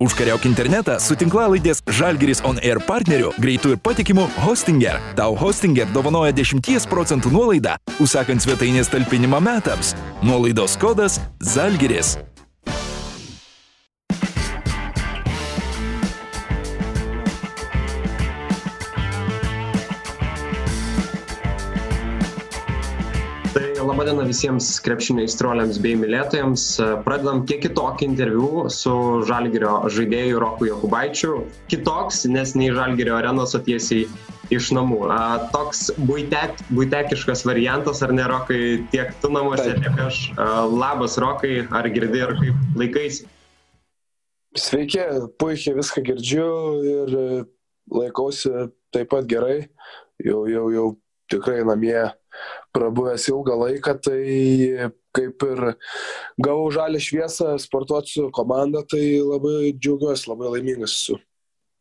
Užkariauk internetą su tinklalaidės Žalgeris On Air partneriu, greitų ir patikimų Hostinger. Tau Hostinger dovanoja 10 procentų nuolaidą, užsakant svetainės talpinimą metams. Nuolaidos kodas Žalgeris. Labadiena visiems krepšinio įstroliams bei mylėtojams. Pradedam kiek kitokį interviu su Žalgirio žaidėju Roku Jokubaičiu. Kitoks, nes nei Žalgirio arenos, o tiesiai iš namų. A, toks buitek, buitekiškas variantas, ar ne, Rokai, tiek tu namuose, tiek aš. A, labas, Rokai, ar girdi, ar kaip laikaisi? Sveiki, puikiai viską girdžiu ir laikausi taip pat gerai. Jau, jau, jau tikrai namie prabuvęs ilgą laiką, tai kaip ir gavau žalę šviesą sportuoti su komanda, tai labai džiaugiuosi, labai laimingas esu.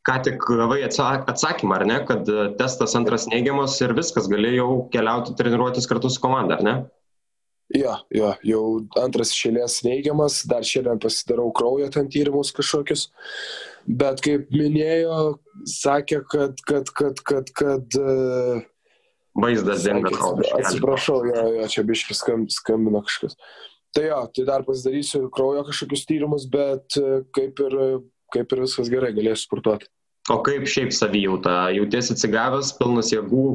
Ką tik gavai atsakymą, ar ne, kad testas antras neigiamas ir viskas, galėjau keliauti treniruotis kartu su komanda, ar ne? Jo, jo, jau antras išėlės neigiamas, dar šiandien pasidarau kraujo ten tyrimus kažkokius, bet kaip minėjo, sakė, kad, kad, kad, kad, kad, kad Vaizdas dingo. Atsiprašau, jo, jo, čia biškis skam, skambino kažkas. Tai jo, tai dar pasidarysiu kraujo kažkokius tyrimus, bet e, kaip ir, kaip ir viskas gerai, galėsiu sportuoti. O kaip šiaip savijauta? Jautiesi atsigavęs, pilnas jėgų,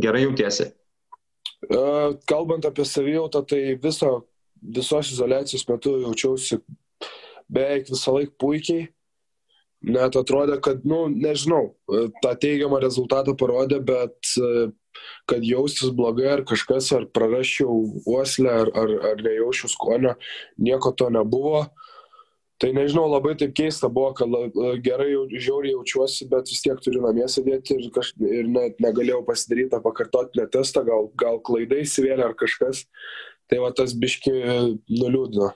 gerai jautiesi? Uh, kalbant apie savijautą, tai viso, visos izolacijos metu jaučiausi beveik visą laiką puikiai. Net atrodė, kad, nu, nežinau, tą teigiamą rezultatą parodė, bet kad jaustis blogai ar kažkas, ar prarasčiau uoslę, ar, ar, ar nejaučiu skonio, nieko to nebuvo. Tai nežinau, labai taip keista buvo, kad gerai jau, žiauriai jaučiuosi, bet vis tiek turiu namie sėdėti ir, kaž, ir net negalėjau pasidaryti tą pakartotinę testą, gal, gal klaidai įsivėlė ar kažkas. Tai va tas biški nuliūdino.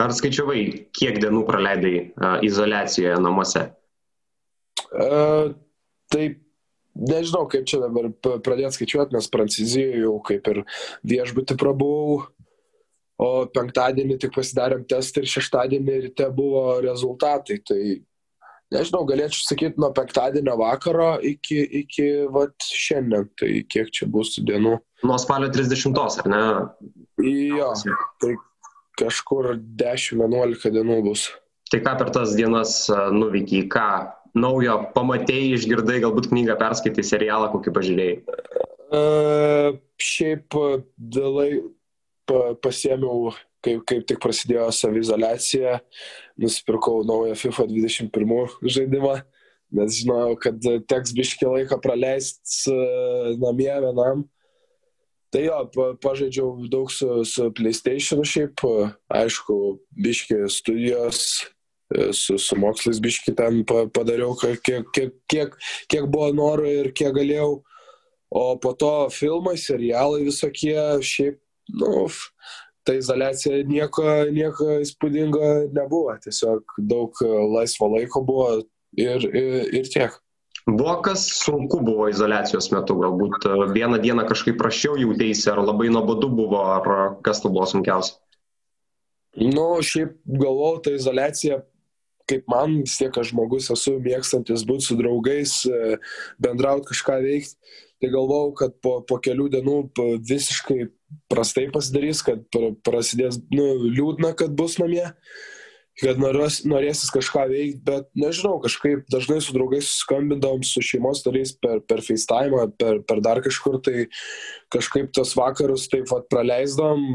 Ar skaičiavai, kiek dienų praleidai uh, izolacijoje namuose? Uh, taip nežinau, kaip čia dabar pradėti skaičiuoti, nes Prancūzijoje jau kaip ir viešbutį prabuvau, o penktadienį tik pasidarėm testą ir šeštadienį ryte buvo rezultatai. Tai nežinau, galėčiau sakyti nuo penktadienio vakaro iki, iki vat, šiandien, tai kiek čia bus dienų. Nuo spalio 30, ar ne? Jo, tai kažkur 10-11 dienų bus. Tai ką per tas dienas nuvykiai, ką naujo pamatėjai, išgirdai, galbūt knygą perskaitai, serialą kokį pažiūrėjai? Uh, šiaip dėlai pa, pasiemiau, kaip, kaip tik prasidėjo savizolacija, nusipirkau naują FIFA 21 žaidimą, nes žinojau, kad teks biškį laiką praleisti namie vienam. Tai jo, pažaidžiau daug su, su PlayStation šiaip, aišku, biškį studijos, E, su, su mokslais biški ten padariau, kiek, kiek, kiek, kiek buvo norų ir kiek galėjau. O po to filmai, serialai visokie, šiaip, nu, ta izolacija nieko, nieko įspūdingo nebuvo. Tiesiog daug laisvo laiko buvo ir, ir, ir tiek. Buvo kas sunku buvo izolacijos metu, galbūt vieną dieną kažkaip prašiau jautėsi, ar labai nuobodu buvo, ar kas to buvo sunkiausia? Nu, šiaip galvojau, ta izolacija kaip man vis tiek aš žmogus esu mėgstantis būti su draugais, e, bendrauti kažką veikti. Tai galvau, kad po, po kelių dienų visiškai prastai pasidarys, kad prasidės nu, liūdna, kad bus namie, kad norės, norėsis kažką veikti, bet nežinau, kažkaip dažnai su draugais skambindavom su šeimos nariais per, per FaceTime, per, per dar kažkur, tai kažkaip tos vakarus taip pat praleisdom,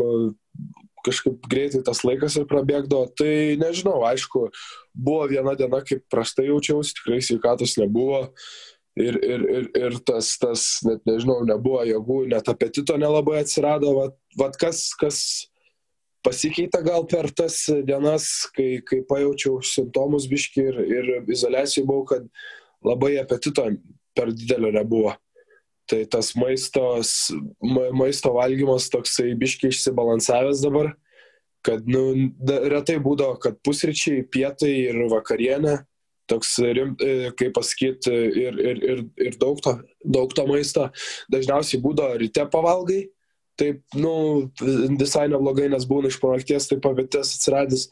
kažkaip greitai tas laikas ir prabėgdavo. Tai nežinau, aišku, buvo viena diena, kaip prastai jaučiausi, tikrai sveikatos nebuvo. Ir, ir, ir, ir tas, tas, net nežinau, nebuvo jėgų, net apetito nelabai atsirado. Vat, vat kas, kas pasikeitė gal per tas dienas, kai, kai pajaučiau simptomus biški ir, ir izolacijai buvau, kad labai apetito per didelio nebuvo tai tas maistos, ma, maisto valgymas toksai biškiai išsibalansavęs dabar, kad nu, da, retai būdavo, kad pusryčiai, pietai ir vakarienė, toks, rim, e, kaip pasakyti, ir, ir, ir, ir daug, to, daug to maisto, dažniausiai būdavo ryte pavalgai, taip, nu, visai neblogai, nes būna iš panakties taip apetės atsiradęs.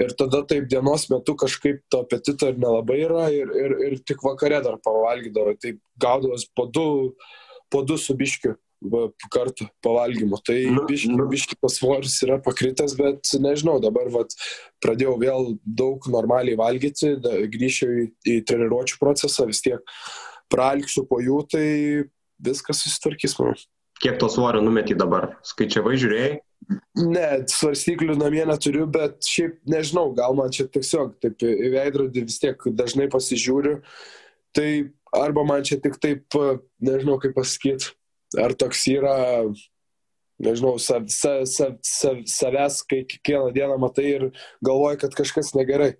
Ir tada taip dienos metu kažkaip to apetito ir nelabai yra ir, ir, ir tik vakare dar pavalgydavo. Taip gaudavos po du, po du su biškiu kartų pavalgymo. Tai nu, biški, nu. biški tas svoris yra pakritęs, bet nežinau, dabar vat, pradėjau vėl daug normaliai valgyti, grįžčiau į, į treniruočio procesą, vis tiek pralksiu po jų, tai viskas susitvarkys, manau. Kiek to svorio numetį dabar? Skaičiavai, žiūrėjai? Ne, svarstyklių namie neturiu, bet šiaip nežinau, gal man čia tiesiog taip į veidrodį vis tiek dažnai pasižiūriu. Tai arba man čia tik taip, nežinau kaip pasakyti, ar toks yra, nežinau, sav, sav, sav, sav, savęs, kai kiekvieną dieną matai ir galvoji, kad kažkas negerai.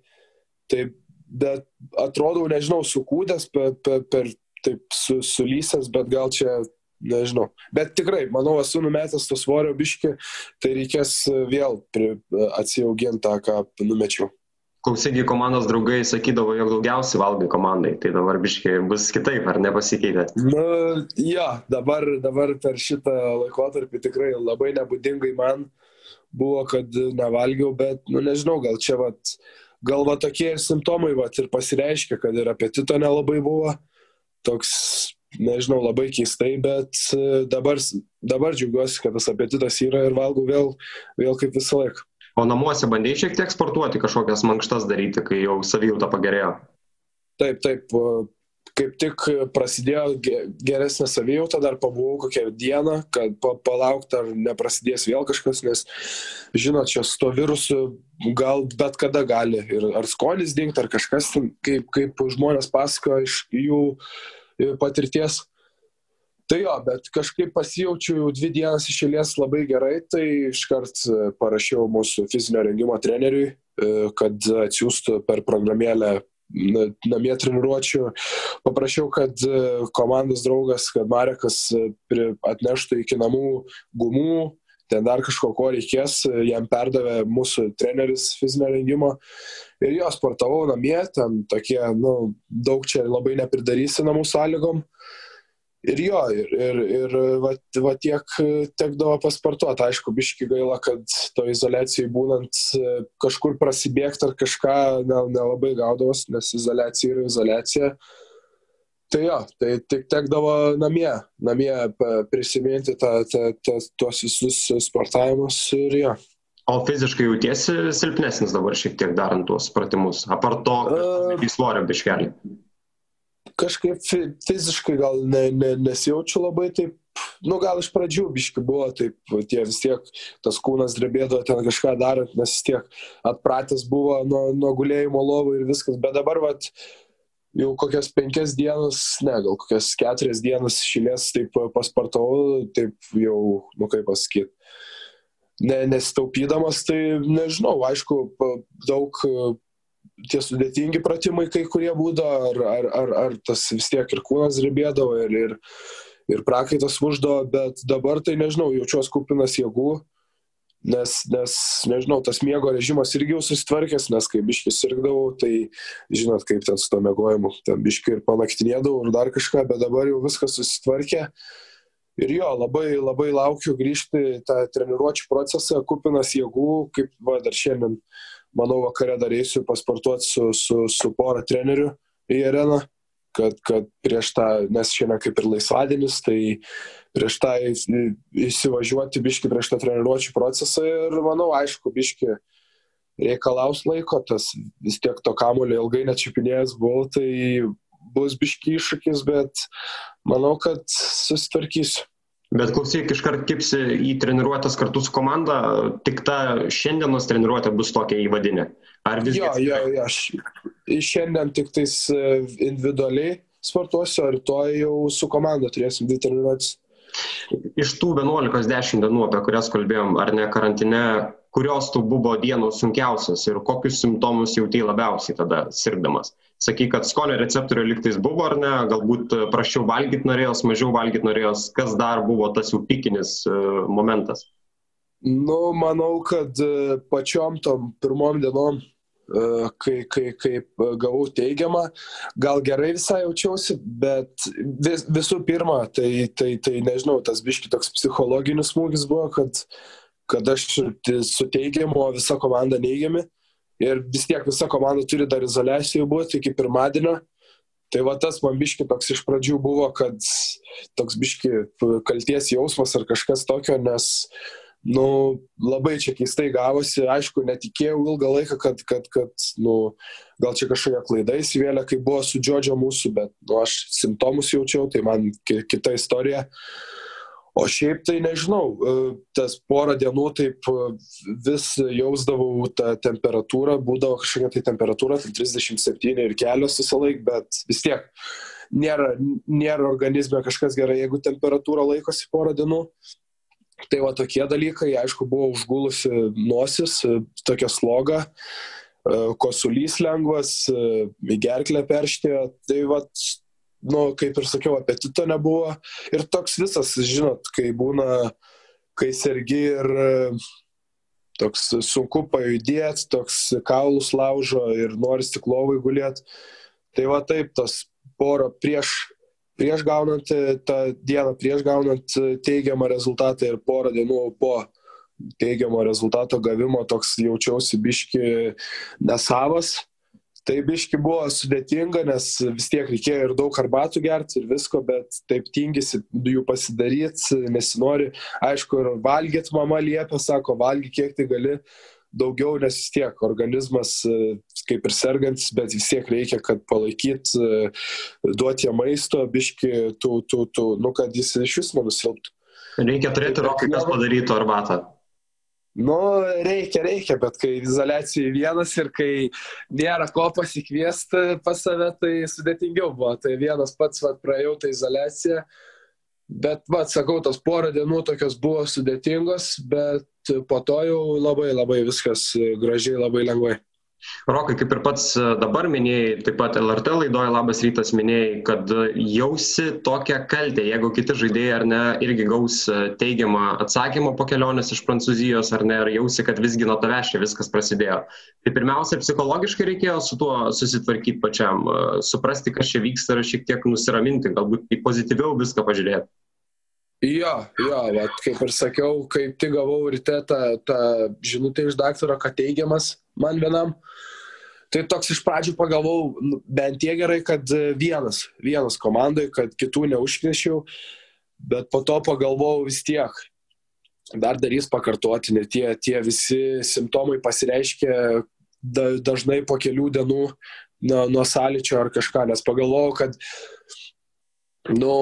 Tai, bet atrodau, nežinau, sukūdęs per, per, per taip su, sulysęs, bet gal čia nežinau. Bet tikrai, manau, esu numetęs to svorio biški, tai reikės vėl atsijauginti tą, ką numečiau. Klausygi komandos draugai sakydavo, jog daugiausiai valgai komandai, tai dabar biškai bus kitaip, ar nepasikeitė? Na, ja, dabar, dabar per šitą laikotarpį tikrai labai nebūdingai man buvo, kad nevalgiau, bet, nu nežinau, gal čia vat, gal va tokie ir simptomai vat ir pasireiškia, kad ir apetito nelabai buvo, toks nežinau, labai keistai, bet e, dabar, dabar džiaugiuosi, kad tas apetitas yra ir valgau vėl, vėl kaip visą laiką. O namuose bandėjai šiek tiek sportuoti, kažkokias mankštas daryti, kai jau savijauta pagerėjo? Taip, taip, kaip tik prasidėjo geresnė savijauta, dar pabuvau kokią dieną, kad palaukti ar neprasidės vėl kažkas, nes, žinot, čia su to virusu gal bet kada gali ir ar skonis dingti, ar kažkas, kaip, kaip žmonės pasako iš jų patirties. Tai jo, bet kažkaip pasijaučiu jau dvi dienas išėlės labai gerai, tai iškart e, parašiau mūsų fizinio rengimo treneriui, e, kad atsiųstų per programėlę namie treniruočių. Paprašiau, kad e, komandos draugas, kad Marekas atneštų iki namų gumų, ten dar kažko ko reikės, jam perdavė mūsų treneris fizinio rengimo. Ir jo, sportavau namie, ten tokie, nu, daug čia labai nepridarysi namų sąlygom. Ir jo, ir, ir, ir va, va tiek tekdavo pasportuoti. Aišku, biški gaila, kad to izolacijai būnant kažkur prasibėgti ar kažką nelabai ne gaudavos, nes izolacija yra izolacija. Tai jo, tai tik tekdavo namie, namie prisiminti ta, ta, ta, tuos visus sportavimus ir jo. O fiziškai jautiesi silpnesnis dabar šiek tiek darant tuos pratimus, apart to, kad uh, svorio biškelį kažkaip fiziškai gal ne, ne, nesijaučiu labai taip, nu gal iš pradžių biški buvo, taip tie vis tiek tas kūnas drebėdavo ten kažką darant, nes vis tiek atpratęs buvo nuo, nuo gulėjimo lovų ir viskas, bet dabar vat, jau kokias penkias dienas, ne, gal kokias keturias dienas šilės taip paspartavau, taip jau, nu kaip pasakyti, ne, nesitaupydamas, tai nežinau, aišku, daug tie sudėtingi pratimai kai kurie būdavo, ar, ar, ar, ar tas vis tiek ir kūnas ribėdavo, ir, ir, ir prakaitas uždavo, bet dabar tai nežinau, jaučiuosi kupinas jėgų, nes, nes, nežinau, tas miego režimas irgi jau susitvarkęs, nes kai biškis sirgdavau, tai žinot, kaip ten su to mėgojimu, ten biški ir panaktinėdavau ir dar kažką, bet dabar jau viskas susitvarkė. Ir jo, labai, labai laukiu grįžti tą treniruočio procesą, kupinas jėgų, kaip va, dar šiandien manau, vakare dar eisiu pasportuoti su, su, su pora trenerių į areną, kad, kad prieš tą, nes šiandien kaip ir laisvadienis, tai prieš tą įsivažiuoti biški prieš tą treniruočių procesą ir manau, aišku, biški reikalaus laiko, tas vis tiek to kamulio ilgai nečiupinėjęs buvau, tai bus biški iššūkis, bet manau, kad susitvarkysiu. Bet klausyk, iškart kipsi į treniruotės kartu su komanda, tik ta šiandienos treniruotė bus tokia įvadinė. Ar vis dėlto? Jo, jo, jo, aš šiandien tik tais e, individualiai sportuosiu, o rytoj jau su komanda turėsim dvi treniruotės. Iš tų 11-10 dienų, apie kurias kalbėjom, ar ne karantine, kurios tų buvo dienos sunkiausios ir kokius simptomus jautai labiausiai tada sirgdamas? sakai, kad skonio receptorių liktais buvo ar ne, galbūt prašiau valgyti norėjos, mažiau valgyti norėjos, kas dar buvo tas jų pikinis e, momentas? Nu, manau, kad e, pačiom tom pirmom dienom kai, kai, kaip gavau teigiamą, gal gerai visai jaučiausi, bet vis, visų pirma, tai, tai, tai nežinau, tas biški toks psichologinis smūgis buvo, kad, kad aš su teigiamu, o visa komanda neigiami. Ir vis tiek visa komanda turi dar izolacijoje būti iki pirmadienio. Tai va tas man biški toks iš pradžių buvo, kad toks biški kalties jausmas ar kažkas tokio, nes uh, nu, labai čia keistai gavosi, aišku, netikėjau ilgą laiką, kad, kad, kad nu, gal čia kažkokia klaida įsivėlė, kai buvo su Džodžio mūsų, bet nu, aš simptomus jaučiau, tai man kita istorija. O šiaip tai nežinau, e, tas porą dienų taip e, vis jausdavau tą temperatūrą, būdavo kažkokia tai temperatūra, tai 37 ir kelios visą laiką, bet vis tiek nėra, nėra organizme kažkas gerai, jeigu temperatūra laikosi porą dienų. Tai va tokie dalykai, aišku, buvo užgulusi nosis, tokia sloga, e, kosulys lengvas, e, į gerklę perštėjo, tai va, nu, kaip ir sakiau, apetito nebuvo. Ir toks visas, žinot, kai būna, kai sergi ir e, toks sunku pajudėti, toks kaulus laužo ir nori stiklovai gulėti. Tai va taip, tos poro prieš prieš gaunant e, tą dieną, prieš gaunant e, teigiamą rezultatą ir porą dienų po teigiamo rezultato gavimo toks jaučiausi biški nesavas. Tai biški buvo sudėtinga, nes vis tiek reikėjo ir daug arbatų gerti ir visko, bet taip tingisi jų pasidaryti, nesinori. Aišku, ir valgyti mama liepia, sako, valgy kiek tai gali, daugiau, nes vis tiek organizmas e, kaip ir sergantis, bet vis tiek reikia, kad palaikyt, e, duoti jam maisto, biški, tu, tu, tu, nu, kad jis iš vis nenusilptų. Reikia turėti rokai, kas padarytų arbatą. Nu, reikia, reikia, bet kai izolacijai vienas ir kai nėra ko pasikviesti pas save, tai sudėtingiau buvo. Tai vienas pats, va, praėjau tą izolaciją, bet, va, sakau, tos porą dienų tokios buvo sudėtingos, bet po to jau labai labai viskas gražiai, labai lengvai. Rokai, kaip ir pats e, dabar minėjai, taip pat LRT laidoje Labas rytas minėjai, kad jausi tokią kaltę, jeigu kiti žaidėjai ar ne irgi gaus e, teigiamą atsakymą po kelionės iš Prancūzijos ar ne, ar jausi, kad visgi nuo tavęs čia viskas prasidėjo. Tai pirmiausia, psichologiškai reikėjo su tuo susitvarkyti pačiam, e, suprasti, kas čia vyksta ir šiek tiek nusiraminti, galbūt į pozityviau viską pažiūrėti. Jo, jo, bet kaip ir sakiau, kaip tik gavau ryte tą, tą žinutę iš daktaro, kad teigiamas man vienam. Tai toks iš pradžių pagalvojau, nu, bent tiek gerai, kad vienas, vienas komandai, kad kitų neužknešiau, bet po to pagalvojau vis tiek, dar darys pakartoti, net tie, tie visi simptomai pasireiškia da, dažnai po kelių dienų nuo, nuo sąlyčio ar kažką, nes pagalvojau, kad, nu,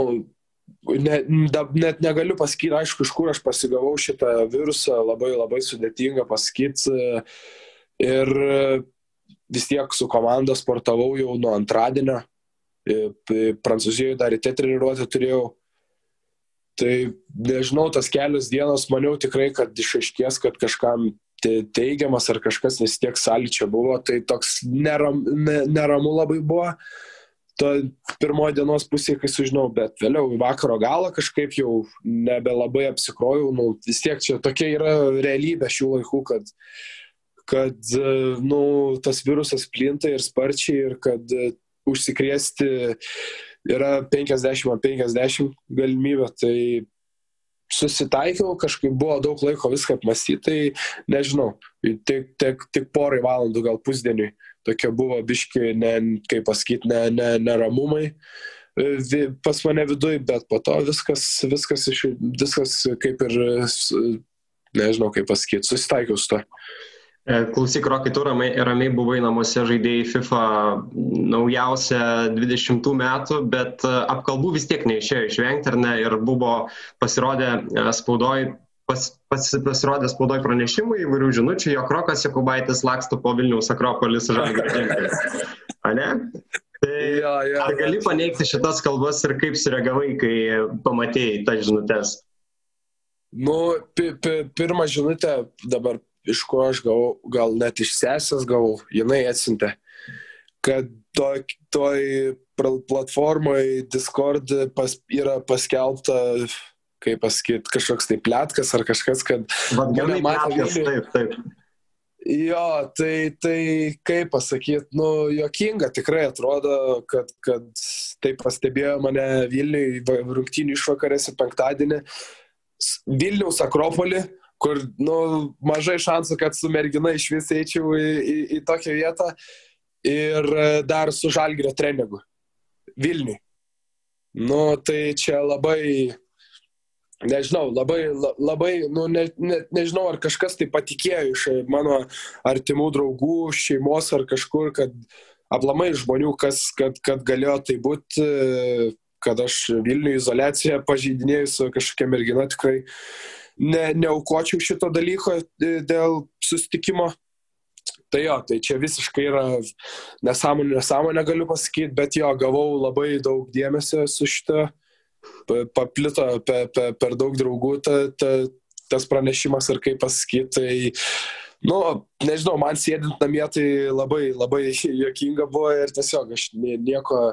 ne, da, net negaliu pasakyti, aišku, iš kur aš pasigavau šitą virusą, labai labai sudėtinga pasakyti. Ir vis tiek su komanda sportavau jau nuo antradienio. Prancūzijoje dar ryte treniruotę turėjau. Tai nežinau, tas kelios dienos maniau tikrai, kad išaiškės, kad kažkam teigiamas ar kažkas, nes tiek sąlyčio buvo, tai toks neram, ne, neramu labai buvo. Uh, to pirmoji dienos pusė, kai sužinau, bet vėliau į vakaro galą kažkaip jau nebelabai apsikrojau, nu, vis tiek čia tokia yra realybė šių laikų, kad, kad nu, tas virusas plinta ir sparčiai ir kad užsikrėsti yra 50-50 galimybė, tai susitaikiau, kažkaip buvo daug laiko viską apmastyti, tai nežinau, tik, tik, tik porai valandų, gal pusdieniui tokie buvo biški, ne, kaip pasakyti, ne, ne, neramumai e, pas mane viduje, bet po to viskas, viskas, iš, viskas kaip ir, nežinau kaip pasakyti, susitaikiau su to. E, klausyk, Rokai, tu ramiai, ramiai buvai namuose žaidėjai FIFA naujausią 20 metų, bet e, apkalbų vis tiek neišėjo išvengti, ar ne, ir buvo pasirodę spaudoj pas, pas, pasirodė spaudoj pranešimų įvairių žinučių, jog Rokas Jokubaitis laksto po Vilniaus Akropolis žalgiris. Ane? Tai ja, ja, ar gali paneigti šitas kalbas ir kaip sureagavai, kai pamatėjai tas žinutės? Nu, pi, pi, pirmą žinutę dabar iš ko aš gavau, gal net iš sesės gavau, jinai atsintė, kad toj, toj platformai Discord pas, yra paskelbta kaip pasakyti, kažkoks tai plėtkas ar kažkas, kad mane matė Vilniuje. Taip, taip. Jo, tai, tai kaip pasakyti, nu, jokinga tikrai atrodo, kad, kad taip pastebėjo mane Vilniui rungtynių išvakarėse penktadienį. Vilniaus Akropolį, kur, nu, mažai šansų, kad su mergina iš vis eičiau į, į, į tokią vietą. Ir dar su Žalgirio treneriu. Vilniui. Nu, tai čia labai nežinau, labai, labai nu, ne, ne, nežinau, ar kažkas tai patikėjo iš mano artimų draugų, šeimos ar kažkur, kad aplamai žmonių, kas, kad, kad galėjo tai būti, kad aš Vilnių izolaciją pažeidinėjau su kažkokia mergina, tikrai ne, neaukočiau šito dalyko dėl susitikimo. Tai jo, tai čia visiškai yra nesąmonė, nesąmonė galiu pasakyti, bet jo, gavau labai daug dėmesio su šitą paplito per, per, per daug draugų ta, ta, tas pranešimas ir kaip pasakyti. Tai, nu, nežinau, man sėdint namie tai labai, labai jokinga buvo ir tiesiog aš nieko,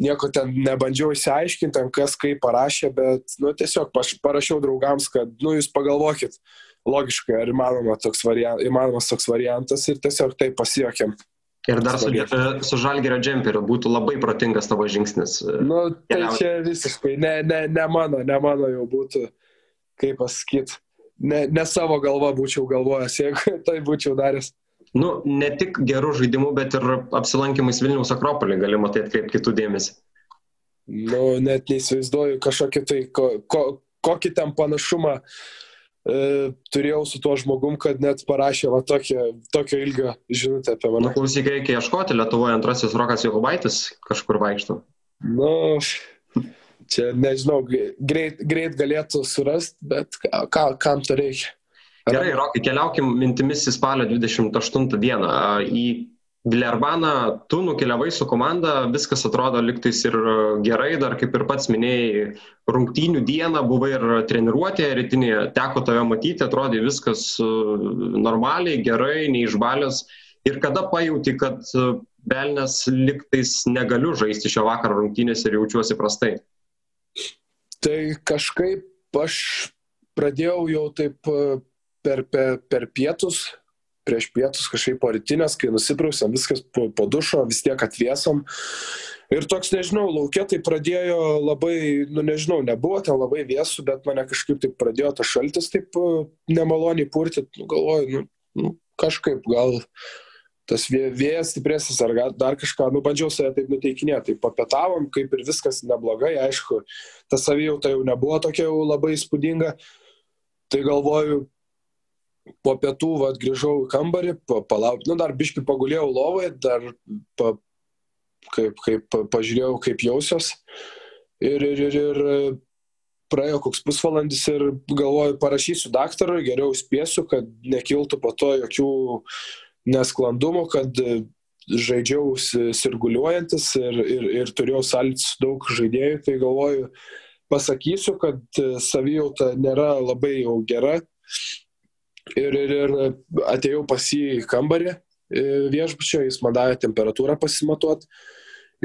nieko ten nebandžiau įsiaiškinti, kas kaip parašė, bet, nu, tiesiog aš parašiau draugams, kad, nu, jūs pagalvokit logiškai, ar įmanoma toks variant, įmanomas toks variantas ir tiesiog taip pasijokėm. Ir dar su, su žalgerio džemperiu būtų labai protingas tavo žingsnis. E, nu, tai keliauti. čia visiškai, ne, ne, ne mano, ne mano jau būtų, kaip pasakyti, ne, ne savo galva būčiau galvojęs, jeigu tai būčiau daręs. Nu, ne tik gerų žaidimų, bet ir apsilankimais Vilniaus Akropolį galima tai atkreipti kitų dėmesį. Nu, net neįsivaizduoju kažkokį tai, ko, ko, kokį ten panašumą e, turėjau su tuo žmogum, kad net parašė va tokio, tokio ilgio žinutę apie mane. Nu, klausyk, reikia ieškoti, Lietuvoje antrasis Rokas Jokubaitis kažkur vaikšto. Nu, čia nežinau, greit, greit galėtų surasti, bet ką, kam to reikia. Gerai, Rokai, keliaukim mintimis į spalio 28 dieną. Į Glerbaną tu nukeliavai su komanda, viskas atrodo liktais ir gerai, dar kaip ir pats minėjai, rungtynių dieną buvai ir treniruotėje rytinėje, teko tave matyti, atrodė viskas e, normaliai, gerai, neišbalęs. Ir kada pajūti, kad Belnes e, liktais negaliu žaisti šio vakaro rungtynės ir jaučiuosi prastai? Tai kažkaip aš pradėjau jau taip e, per, per, per pietus prieš pietus kažkaip po rytinės, kai nusiprausiam, viskas po, po dušo, vis tiek atviesom. Ir toks, nežinau, laukia tai pradėjo labai, nu nežinau, nebuvo ten labai vėsų, bet mane kažkaip taip pradėjo tas šaltis taip e, nemaloniai purti, nu, galvoju, nu, nu, kažkaip gal tas vėjas stipresnis ar dar kažką, nu bandžiau save taip nuteikinėti, tai papietavom, kaip ir viskas neblogai, aišku, ta savijauta jau nebuvo tokia jau labai įspūdinga, tai galvoju, po pietų vat, grįžau į kambarį, pa, palauk, nu dar biški pagulėjau lovoje, dar pa, kaip, kaip pažiūrėjau, kaip jausios. Ir, ir, ir, ir praėjo koks pusvalandis ir galvoju, parašysiu daktarui, geriau spėsiu, kad nekiltų po to jokių nesklandumų, kad žaidžiau sirguliuojantis ir, ir, ir turėjau sąlytis daug žaidėjų, tai galvoju, pasakysiu, kad savijauta nėra labai jau gera ir, ir, ir atėjau pas jį į kambarį e, viešbučio, jis man davė temperatūrą pasimatuot.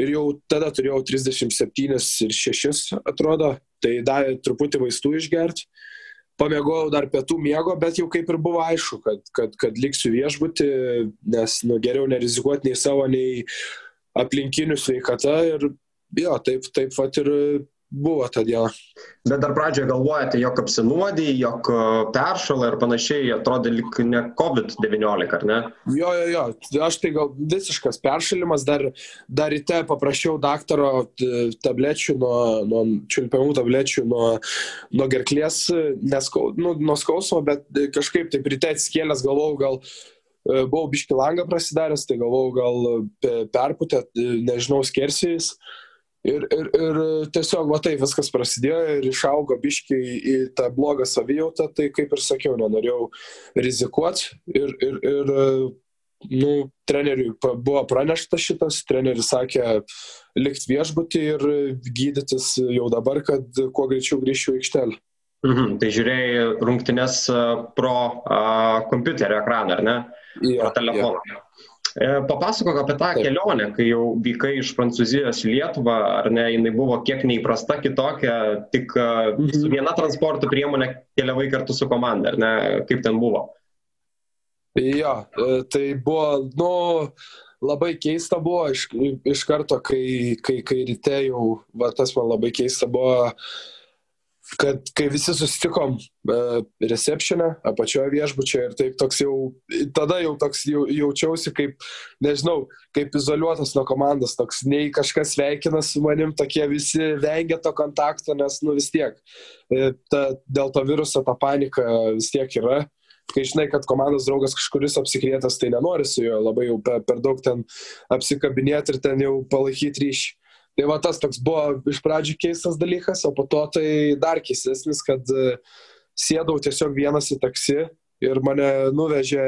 Ir jau tada turėjau 37 ir 6, atrodo, tai davė truputį vaistų išgerti. Pamiegojau dar pietų miego, bet jau kaip ir buvo aišku, kad, kad, kad liksiu viešbutį, nes nu, geriau nerizikuoti nei savo, nei aplinkinių sveikata. Ir jo, taip, taip pat ir buvo diena. Bet dar pradžioje galvojate, jog apsinuodį, jog e, peršalą ir panašiai, atrodė lik ne COVID-19, ar ne? Jo, jo, jo, aš tai gal visiškas peršalimas, dar, dar ryte paprašiau daktaro tablečių, nuo, nuo čiulpiamų tablečių nuo, nuo gerklės, neskau, nu, nuo skausmo, bet kažkaip taip ryte atskėlęs galvojau, gal e, buvau biški langą prasidaręs, tai galvojau, gal perputę, nežinau, skersijais. Ir, ir, ir tiesiog, va taip, viskas prasidėjo ir išaugo biški į tą blogą savijautą, tai kaip ir sakiau, nenorėjau rizikuoti ir, ir, ir nu, treneriui buvo pranešta šitas, treneris sakė likti viešbutį ir gydytis jau dabar, kad kuo greičiau grįžčiau į aikštelę. Mhm, tai žiūrėjai rungtynes pro a, kompiuterio ekraną, ar ne? Ja, pro telefoną. Ja. E, papasakok apie tą kelionę, kai jau vykai iš Prancūzijos į Lietuvą, ar ne, jinai buvo kiek neįprasta, kitokia, tik e, mhm. su viena transporto priemonė keliavai kartu su komanda, ar ne, kaip ten buvo? Jo, e, tai buvo, nu, labai keista buvo iš, iš karto, kai, kai, kai ryte jau, va, tas man labai keista buvo, kad kai visi susitikom uh, receptionę, apačioje viešbučio ir taip toks jau, tada jau toks jau, jaučiausi kaip, nežinau, kaip izoliuotas nuo komandos, toks nei kažkas veikina su manim, tokie visi vengia to kontakto, nes, nu vis tiek, e, ta, dėl to viruso ta panika vis tiek yra. Kai žinai, kad komandos draugas kažkuris apsikrėtęs, tai nenori su juo labai jau per, per daug ten apsikabinėti ir ten jau palaikyti ryšį. Tai va tas toks buvo iš pradžių keistas dalykas, o po to tai dar keistesnis, kad e, sėdau tiesiog vienas į taksi ir mane nuvežė,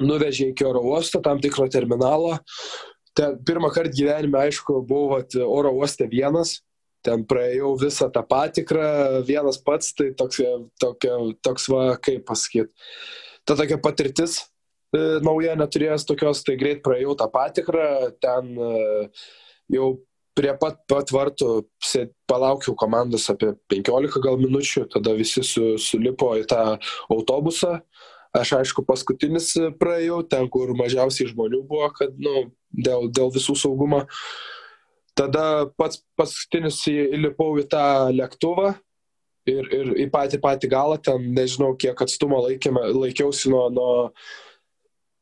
nuvežė iki oro uosto, tam tikro terminalo. Ten pirmą kartą gyvenime, aišku, buvau vat, oro uoste vienas, ten praėjau visą tą patikrą, vienas pats, tai toks, tokia, toks va, kaip pasakyti, ta tokia patirtis e, nauja neturėjęs tokios, tai greit praėjau tą patikrą, ten e, jau prie pat, pat vartų palaukiau komandos apie 15 gal minučių, tada visi su, sulipo į tą autobusą. Aš aišku paskutinis praėjau, ten kur mažiausiai žmonių buvo, kad, nu, dėl, dėl visų saugumo. Tada pats paskutinis įlipau į tą lėktuvą ir, ir į patį patį galą, ten nežinau, kiek atstumo laikėme, laikiausi nuo, nuo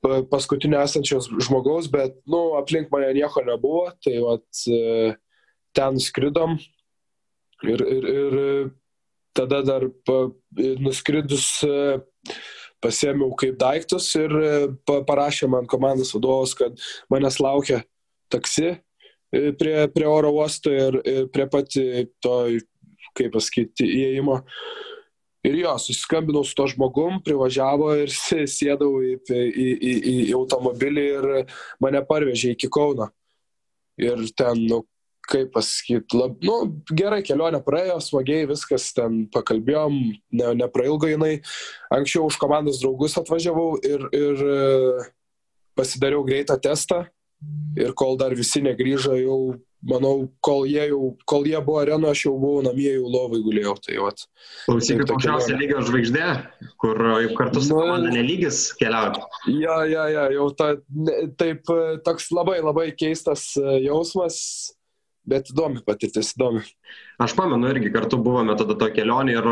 paskutinio esančios žmogaus, bet, nu, aplink mane nieko nebuvo, tai vat, e, ten skridom ir, ir, ir tada dar pa, nuskridus e, pasėmiau kaip daiktus ir e, pa, parašė man komandos vadovas, kad manęs laukia taksi prie, prie oro uosto ir, ir prie pati to, kaip pasakyti, įėjimo. Uh, Ir jo, susiskambinau su to žmogum, privažiavo ir sėdau į, į, į, į automobilį ir mane parvežė iki Kauno. Ir ten, nu, kaip pasakyti, lab, nu, gerai kelionė praėjo, smagiai viskas ten pakalbėjom, ne, neprailgo jinai. Anksčiau už komandos draugus atvažiavau ir, ir pasidariau greitą testą. Ir kol dar visi negrįžo, jau manau, kol jie, jau, kol jie buvo arenoje, aš jau buvau namie, jau lovai gulėjau. Tai vat. Klausykit, aukščiausia lygio žvaigždė, kur jau kartu su nu, komanda nelygis keliauja. Ja, ja, ja, jau ta, taip, toks labai labai keistas e, jausmas, bet įdomi patirtis, įdomi. Aš pamenu, irgi kartu buvome tada to kelionė ir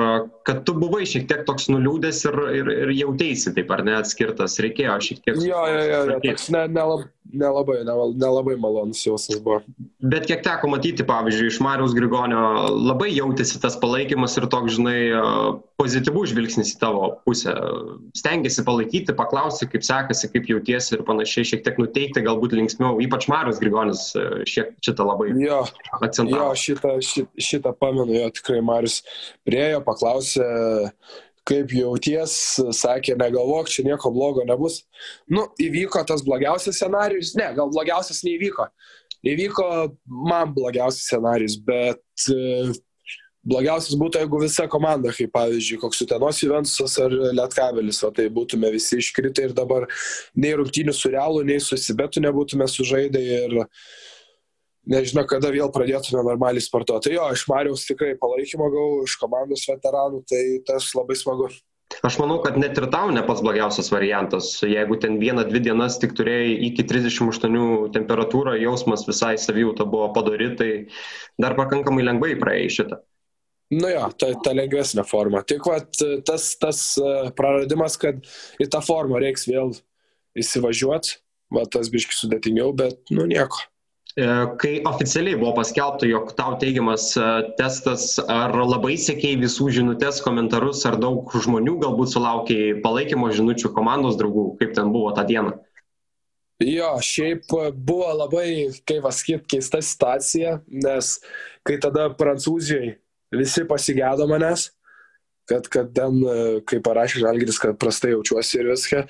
kad tu buvai šiek tiek toks nuliūdęs ir, ir, ir jautėsi taip ar ne atskirtas, reikėjo šiek tiek. Jo, jo, jo, jo toks ne, nelab, nelabai, nelabai malonus jausmas buvo. Bet kiek teko matyti, pavyzdžiui, iš Mariaus Grigonio labai jautėsi tas palaikymas ir toks, žinai, pozityvus žvilgsnis į tavo pusę. Stengiasi palaikyti, paklausti, kaip sekasi, kaip jautiesi ir panašiai, šiek tiek nuteikti, galbūt linksmiau. Ypač Marius Grigonis šiek šitą labai jo, akcentavo. Jo, šitą, šitą, šitą pamenu, jo tikrai Marius priejo, paklausė, kaip jauties, sakė, negalvok, čia nieko blogo nebus. Nu, įvyko tas blogiausias scenarius, ne, gal blogiausias neįvyko. Įvyko man blogiausias scenarius, bet e, blogiausias būtų, jeigu visa komanda, kaip pavyzdžiui, koks Utenos Juventusas ar Lietkabelis, o tai būtume visi iškritę ir dabar nei rungtynių su Realu, nei su Sibetu nebūtume sužaidę ir nežinau, kada vėl pradėtume normaliai sportuoti. Tai jo, iš Mariaus tikrai palaikymo gavau, iš komandos veteranų, tai tas labai smagu. Aš manau, kad net ir tau ne pats blogiausias variantas. Jeigu ten vieną, dvi dienas tik turėjai iki 38 temperatūrą, jausmas visai savijauta buvo padori, tai dar pakankamai lengvai praėjai šitą. Nu jo, ta, ta lengvesnė forma. Tik vat, tas, tas e, praradimas, kad į tą formą reiks vėl įsivažiuoti, va tas biški sudėtingiau, bet nu nieko. E, kai oficialiai buvo paskelbta, jog tau teigiamas e, testas, ar labai sėkiai visų žinutės, komentarus, ar daug žmonių galbūt sulaukiai palaikymo žinučių komandos draugų, kaip ten buvo tą dieną? Jo, šiaip buvo labai, kaip pasakyti, keista situacija, nes kai tada Prancūzijai visi pasigėdo manęs, kad, kad ten, e, kai parašė Žalgiris, kad prastai jaučiuosi ir viską,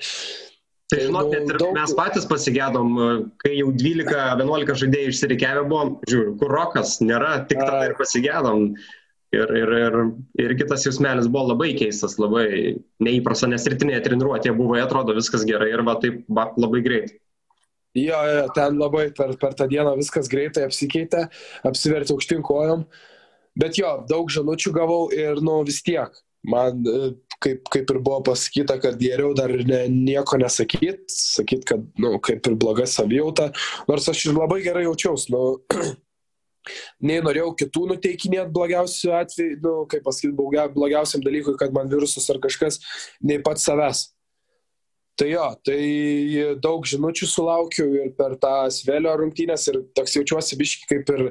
Tai žinot, net ir daug... mes patys pasigėdom, kai jau 12-11 žaidėjai išsirikiavę buvom, žiūriu, kur rokas nėra, tik tada ir pasigėdom. Ir, ir, ir, ir kitas jausmelis buvo labai keistas, labai neįprasta, nes rytinėje treniruotėje buvo, atrodo, viskas gerai ir va taip va, labai greitai. Jo, jo, ten labai per, per tą dieną viskas greitai apsikeitė, apsivertė aukštin kojom. Bet jo, daug žanučių gavau ir, nu, vis tiek. Man, kaip, kaip ir buvo pasakyta, kad geriau dar ne, nieko nesakyt, sakyt, kad, nu, kaip ir bloga savijauta, nors aš ir labai gerai jaučiausi, nu, nei norėjau kitų nuteikinėti blogiausiu atveju, nu, kaip pasakyti, blogiausiam dalykui, kad man virusas ar kažkas, nei pats savęs. Tai jo, tai daug žinučių sulaukiu ir per tą svelio rungtynės ir toks jaučiuosi biški kaip ir,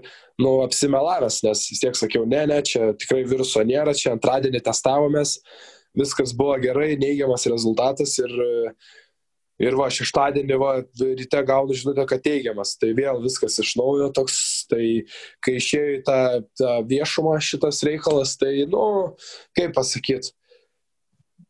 nu, apsimelavęs, nes vis tiek sakiau, ne, ne, čia tikrai viruso nėra, čia antradienį testavomės, viskas buvo gerai, neigiamas rezultatas ir, ir va, šeštadienį, va, ryte gaunu žinutę, kad teigiamas, tai vėl viskas iš naujo toks, tai kai išėjo į tą, tą viešumą šitas reikalas, tai, nu, kaip pasakyti,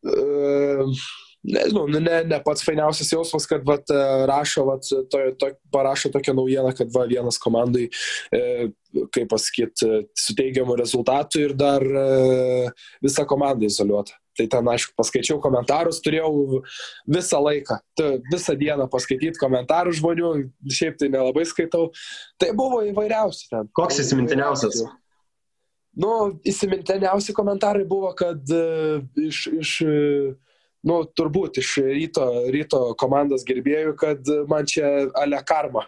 uh, nežinau, nu, ne, ne pats fainiausias jausmas, kad vat, e, rašo, vat, to, to, parašo tokią naujieną, kad va, vienas komandai, e, kaip pasakyti, su teigiamu rezultatu ir dar e, visa komanda izoliuota. Tai ten, aišku, paskaičiau komentarus, turėjau visą laiką, visą dieną paskaityti komentarų žmonių, šiaip tai nelabai skaitau. Tai buvo įvairiausi ten. Koks įsimintiniausias? Nu, įsimintiniausi komentarai buvo, kad uh, iš, iš uh, nu, turbūt iš ryto, ryto komandos gerbėjų, kad man čia ale karma.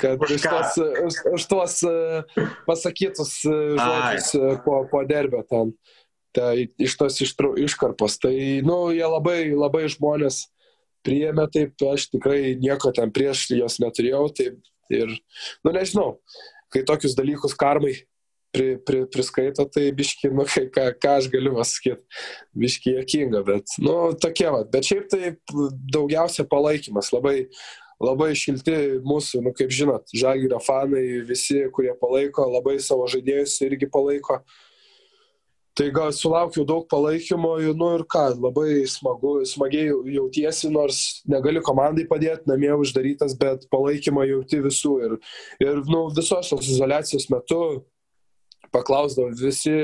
Kad už tuos, už, už tuos pasakytus žodžius po, po derbio ten, ta, iš tos ištru, iškarpos. Tai, nu, jie labai, labai žmonės priėmė taip, aš tikrai nieko ten prieš jos neturėjau. Taip, ir, nu, nežinau, kai tokius dalykus karmai pri, pri, priskaito, tai biški, nu, ką, ką aš galiu pasakyti, biški jokinga, bet, nu, tokie, va. bet šiaip tai daugiausia palaikymas, labai, labai šilti mūsų, nu, kaip žinot, žagirio fanai, visi, kurie palaiko, labai savo žaidėjus irgi palaiko. Tai gal sulaukiu daug palaikymo, nu ir ką, labai smagu, smagiai jautiesi, nors negali komandai padėti, namie uždarytas, bet palaikymą jauti visų. Ir, ir nu, visos tos izolacijos metu paklausdavo visi,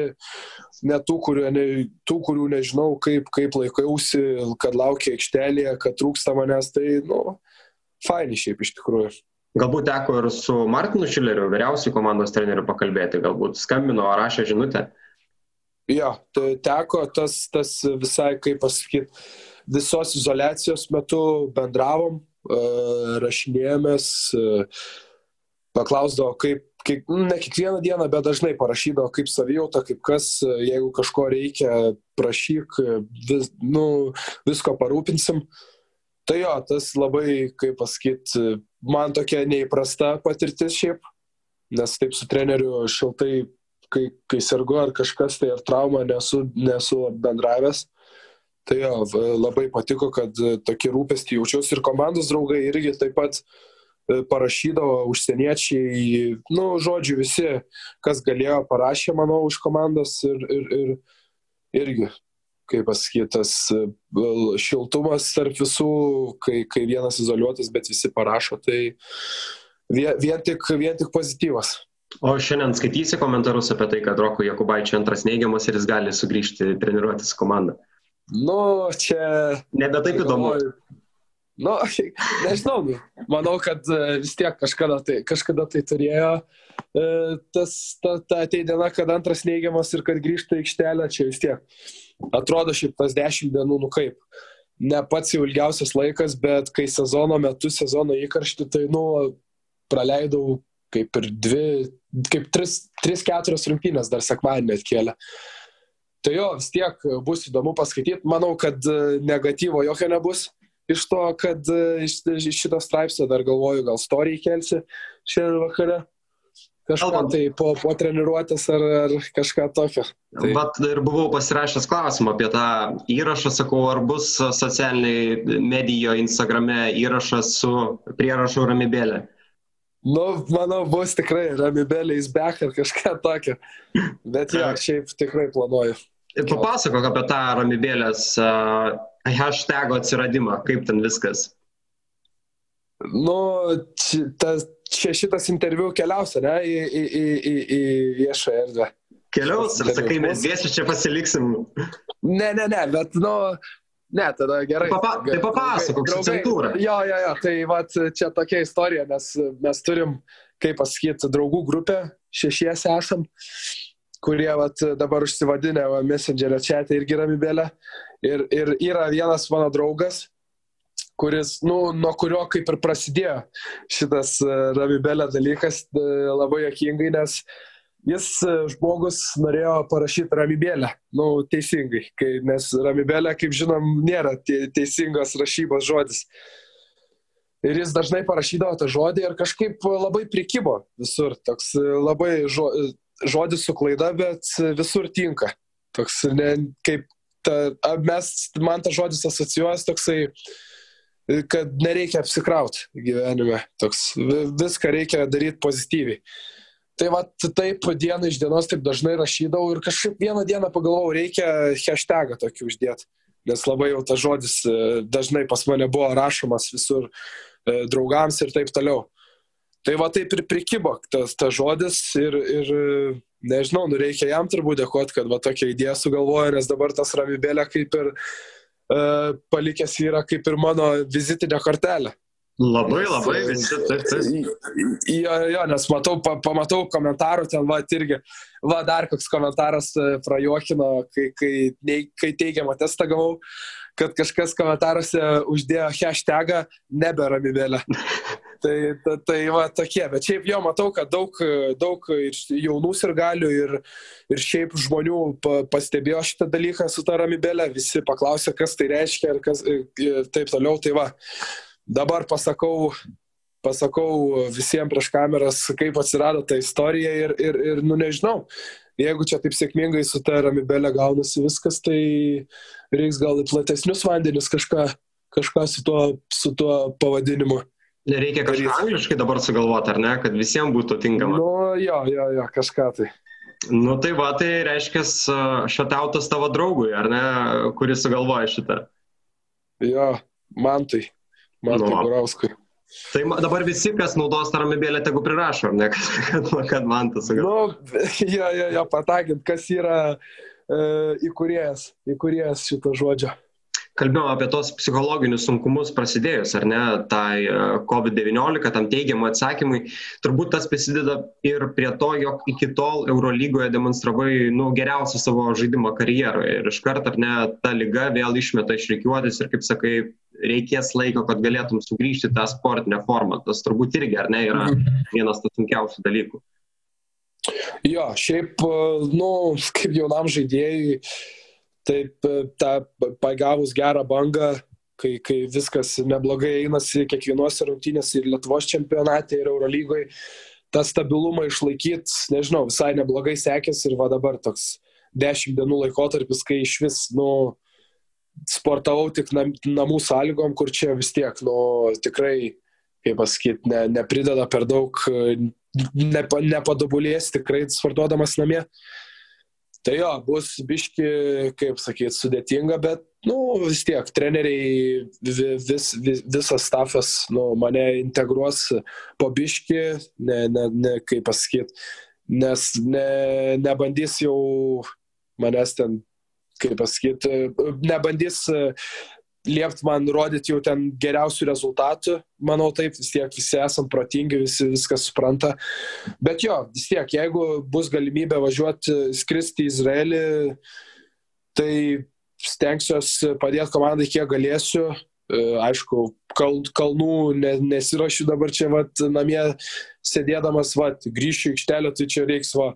net tų, kurių, ne, tų, kurių nežinau, kaip, kaip laikausi, kad laukia aikštelėje, kad trūksta manęs, tai, nu, faini šiaip iš tikrųjų. Galbūt teko ir su Martinu Šileriu, vyriausiu komandos treneriu, pakalbėti, galbūt skambino rašė žinutę. Jo, teko tas, tas visai, kaip pasakyti, visos izolacijos metu bendravom, rašinėjomės, paklausdavo, kaip, nu, ne kiekvieną dieną, bet dažnai parašydavo, kaip savijauta, kaip kas, jeigu kažko reikia, prašyk, vis, nu, visko parūpinsim. Tai jo, tas labai, kaip pasakyti, man tokia neįprasta patirtis šiaip, nes taip su treneriu šiltai, kai, kai sergu ar kažkas, tai ar trauma nesu, nesu bendravęs. Tai jo, labai patiko, kad tokį rūpestį jaučiausi ir komandos draugai irgi taip pat E, parašydavo užsieniečiai, nu, žodžiu, visi, kas galėjo, parašė, manau, už komandas ir, ir, ir irgi, kaip pasakytas, e, šiltumas tarp visų, kai, kai vienas izoliuotas, bet visi parašo, tai vien, vien, tik, vien tik pozityvas. O šiandien skaitysi komentarus apie tai, kad Roko Jokubaičio antras neigiamas ir jis gali sugrįžti treniruotis komandą. Nu, čia. Nebe taip įdomu. Nu, nežinau, nu, manau, kad e, vis tiek kažkada tai, kažkada tai turėjo e, tas, ta, ta ateidina, kad antras neigiamas ir kad grįžta į aikštelę, čia vis tiek atrodo šiaip tas dešimt dienų, nu kaip, ne pats jau ilgiausias laikas, bet kai sezono metu, sezono įkaršti, tai, nu, praleidau kaip ir dvi, kaip tris, tris keturias rungtynės dar sekmadienį atkėlė. Tai jo, vis tiek bus įdomu paskaityti. Manau, kad e, negatyvo jokio nebus iš to, kad e, iš, iš šito straipsnio dar galvoju, gal story kelsi šiandien vakare. Kalbant. tai po, po treniruotės ar, ar kažką tokio. Tai... Bet ir buvau pasirašęs klausimą apie tą įrašą, sakau, ar bus socialiniai medijoje, Instagrame įrašas su prierašu ramybėlė. Nu, manau, bus tikrai ramybėlė, jis bek ar kažką tokio. Bet jo, šiaip tikrai planuoju. Papasakok apie tą ramybėlės uh, hashtago atsiradimą, kaip ten viskas. Nu, čia, čia šitas interviu keliaus, ne, į, į, į, į, į viešą erdvę. Keliaus, ir sakai, mes dviesi čia pasiliksim. Ne, ne, ne, bet, nu, ne, tada gerai. Papa, tai papasakok, kokia cenzūra. Jo, jo, jo, tai vat, čia tokia istorija, nes mes turim, kaip pasakyti, draugų grupę, šešiesi esam. kurie vat, dabar užsivadinę va, Messengerio čia, tai irgi ramybėlė. Ir, ir yra vienas mano draugas, kuris, nu, nuo kurio kaip ir prasidėjo šitas e, ramybėlė dalykas, e, labai jokingai, nes jis e, žmogus norėjo parašyti ramybėlę, nu, teisingai, kai, nes ramybėlė, kaip žinom, nėra teisingas rašybos žodis. Ir jis dažnai parašydavo tą žodį ir kažkaip labai prikibo visur. Toks labai žo, žodis su klaida, bet visur tinka. Toks, ne, kaip ta, mes, man tas žodis asocijuojas toksai, kad nereikia apsikrauti gyvenime. Toks, viską reikia daryti pozityviai. Tai va taip dieną iš dienos taip dažnai rašydavau ir kažkaip vieną dieną pagalvojau, reikia hashtagą tokį uždėti. Nes labai jau tas žodis e, dažnai pas mane buvo rašomas visur E, draugams ir taip toliau. Tai va taip ir prikibo tas, tas žodis ir, ir nežinau, nu reikia jam turbūt dėkoti, kad va tokia idėja sugalvojo, nes dabar tas ramybėlė kaip ir uh, palikęs yra kaip ir mano vizitinė kortelė. Labai, labai visi, taip, taip. Jo, jo, nes matau, pa, pamatau komentarų ten, va, irgi, va, dar koks komentaras e, prajuokino, kai, kai, kai teigiamą testą gavau. Kad kažkas komentaruose uždėjo hashtagą neberamybėlę. tai, tai, tai va tokie, bet šiaip jo matau, kad daug, daug jaunų ir galių ir, ir šiaip žmonių pastebėjo šitą dalyką su ta ramybėlė, visi paklausė, kas tai reiškia ir, kas, ir taip toliau. Tai va, dabar pasakau, pasakau visiems prieš kameras, kaip atsirado ta istorija ir, ir, ir nu nežinau, jeigu čia taip sėkmingai su ta ramybelė gaunasi viskas, tai reiks gal į platesnius vandenis kažką, kažką su, tuo, su tuo pavadinimu. Nereikia kažką daryti. angliškai dabar sugalvoti, ar ne, kad visiems būtų tinkama. Nu, jo, jo, jo, kažką tai. Nu tai va, tai reiškia šatautas tavo draugui, ar ne, kuris sugalvoja šitą. Jo, man tai, man tai nu, Gurauskui. Tai dabar visi, kas naudos tą ramybėlę, tegu prirašo, ne, kad, kad man tas sugalvoja. Nu, jo, jo, jo, patagint, kas yra e, įkūrėjas, įkūrėjas šito žodžio kalbėjom apie tos psichologinius sunkumus prasidėjus, ar ne, tai e, COVID-19, tam teigiamą atsakymui, turbūt tas prisideda ir prie to, jog iki tol Eurolygoje demonstravai nu, geriausią savo žaidimą karjeroje ir iš karto, ar ne, ta lyga vėl išmeta iš reikiuotis ir, kaip sakai, reikės laiko, kad galėtum sugrįžti tą sportinę formą. Tas turbūt irgi, ar ne, yra mhm. vienas tų sunkiausių dalykų. Jo, šiaip, nu, kaip jaunam žaidėjui, taip e, tą pagavus gerą bangą, kai, kai viskas neblogai einasi kiekvienuose rungtynėse ir Lietuvos čempionate, ir Eurolygoje, tą stabilumą išlaikyti, nežinau, visai neblogai sekėsi ir va dabar toks dešimt dienų laikotarpis, kai iš vis, nu, sportavau tik nam, namų sąlygom, kur čia vis tiek, nu, tikrai, kaip pasakyti, ne, neprideda per daug, nepa, nepadobulės tikrai sportuodamas namie. Tai jo, bus biški, kaip sakyti, sudėtinga, bet, nu, vis tiek, treneriai, vis, vis, visas stafas, nu, mane integruos po biški, ne, ne, ne kaip pasakyti, nes ne, nebandys jau manęs ten, kaip pasakyti, nebandys liept man rodyti jau ten geriausių rezultatų. Manau, taip, vis tiek visi esam protingi, visi viską supranta. Bet jo, vis tiek, jeigu bus galimybė važiuoti, skristi į Izraelį, tai stengsiuosi padėti komandai, kiek galėsiu. E, aišku, kal, kalnų nesiuošiu dabar čia, vat, namie sėdėdamas, vat, grįšiu į aikštelę, tai čia reiks, va,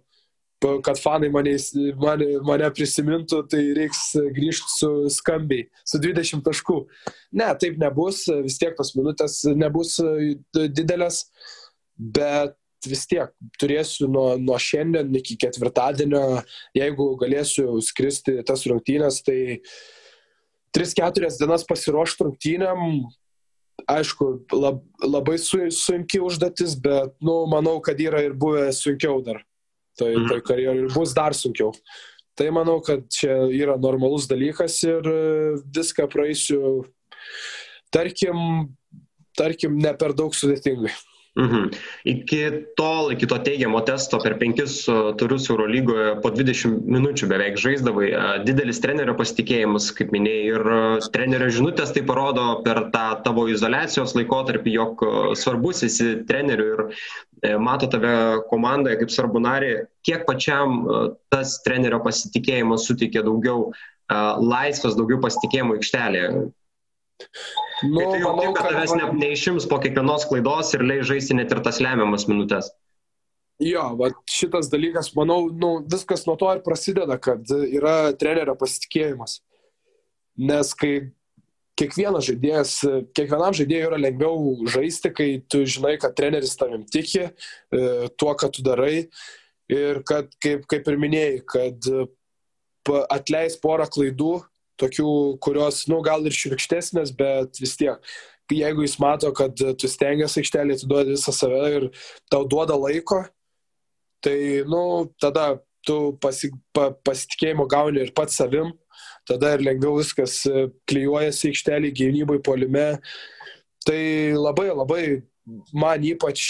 kad fanai mane, mane, mane prisimintų, tai reiks grįžti su skambiai, su 20 taškų. Ne, taip nebus, vis tiek tos minutės nebus e, didelės, bet vis tiek turėsiu nuo, nuo šiandien iki ketvirtadienio, jeigu galėsiu skristi tas rungtynės, tai 3-4 dienas pasiruošti rungtynėm, aišku, lab, labai su, sunki užduotis, bet nu, manau, kad yra ir buvę sunkiau dar mhm. toj karjerai bus dar sunkiau. Tai manau, kad čia yra normalus dalykas ir e, viską praeisiu, tarkim, tarkim, ne per daug sudėtingai. Mhm. Iki tol, iki to teigiamo testo per penkis turus Eurolygoje po 20 minučių beveik žaisdavai. Didelis trenerio pasitikėjimas, kaip minėjai, ir trenerio žinutės tai parodo per tą tavo izolacijos laikotarpį, jog svarbus esi treneriu ir mato tave komandoje kaip svarbu narį, kiek pačiam tas trenerio pasitikėjimas suteikia daugiau laisvės, daugiau pasitikėjimo aikštelėje? Nu, tai manau, tik, kad tavęs ne, neišims po kiekvienos klaidos ir leis žaisti net ir tas lemiamas minutės. Jo, va, šitas dalykas, manau, nu, viskas nuo to ir prasideda, kad yra trenerio pasitikėjimas. Nes kai kiekvienas žaidėjas, kiekvienam žaidėjui yra lengviau žaisti, kai tu žinai, kad treneris tavim tiki, e, tuo, ką tu darai. Ir kad, kaip, kaip ir minėjai, kad atleis porą klaidų, tokių, kurios, nu, gal ir širkštesnės, bet vis tiek. Jeigu jis mato, kad tu stengiasi aikštelį, tu duodi visą save ir tau duoda laiko, tai, nu, tada tu pasi, pa, pasitikėjimo gauni ir pats savim, tada ir lengviau viskas e, klyjuojasi aikštelį, gynybai, polime. Tai labai, labai man ypač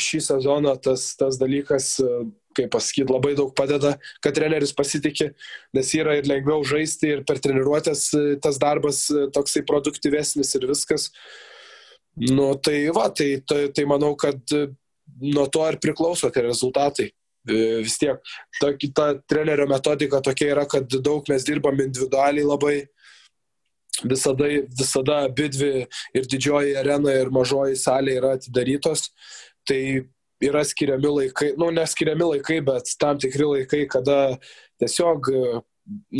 šį sezoną tas, tas dalykas, e, kaip pasakyti, labai daug padeda, kad treneris pasitikė, nes yra ir lengviau žaisti ir per treniruotės e, tas darbas toksai produktyvesnis ir viskas. Nu, tai va, tai, tai, tai manau, kad nuo to ir priklauso tie rezultatai. E, vis tiek ta kita trenerio metodika tokia yra, kad daug mes dirbam individualiai labai. Visada, visada abi dvi ir didžioji arena ir mažoji salė yra atidarytos. Tai yra skiriami laikai, nu, neskiriami laikai, bet tam tikri laikai, kada tiesiog e,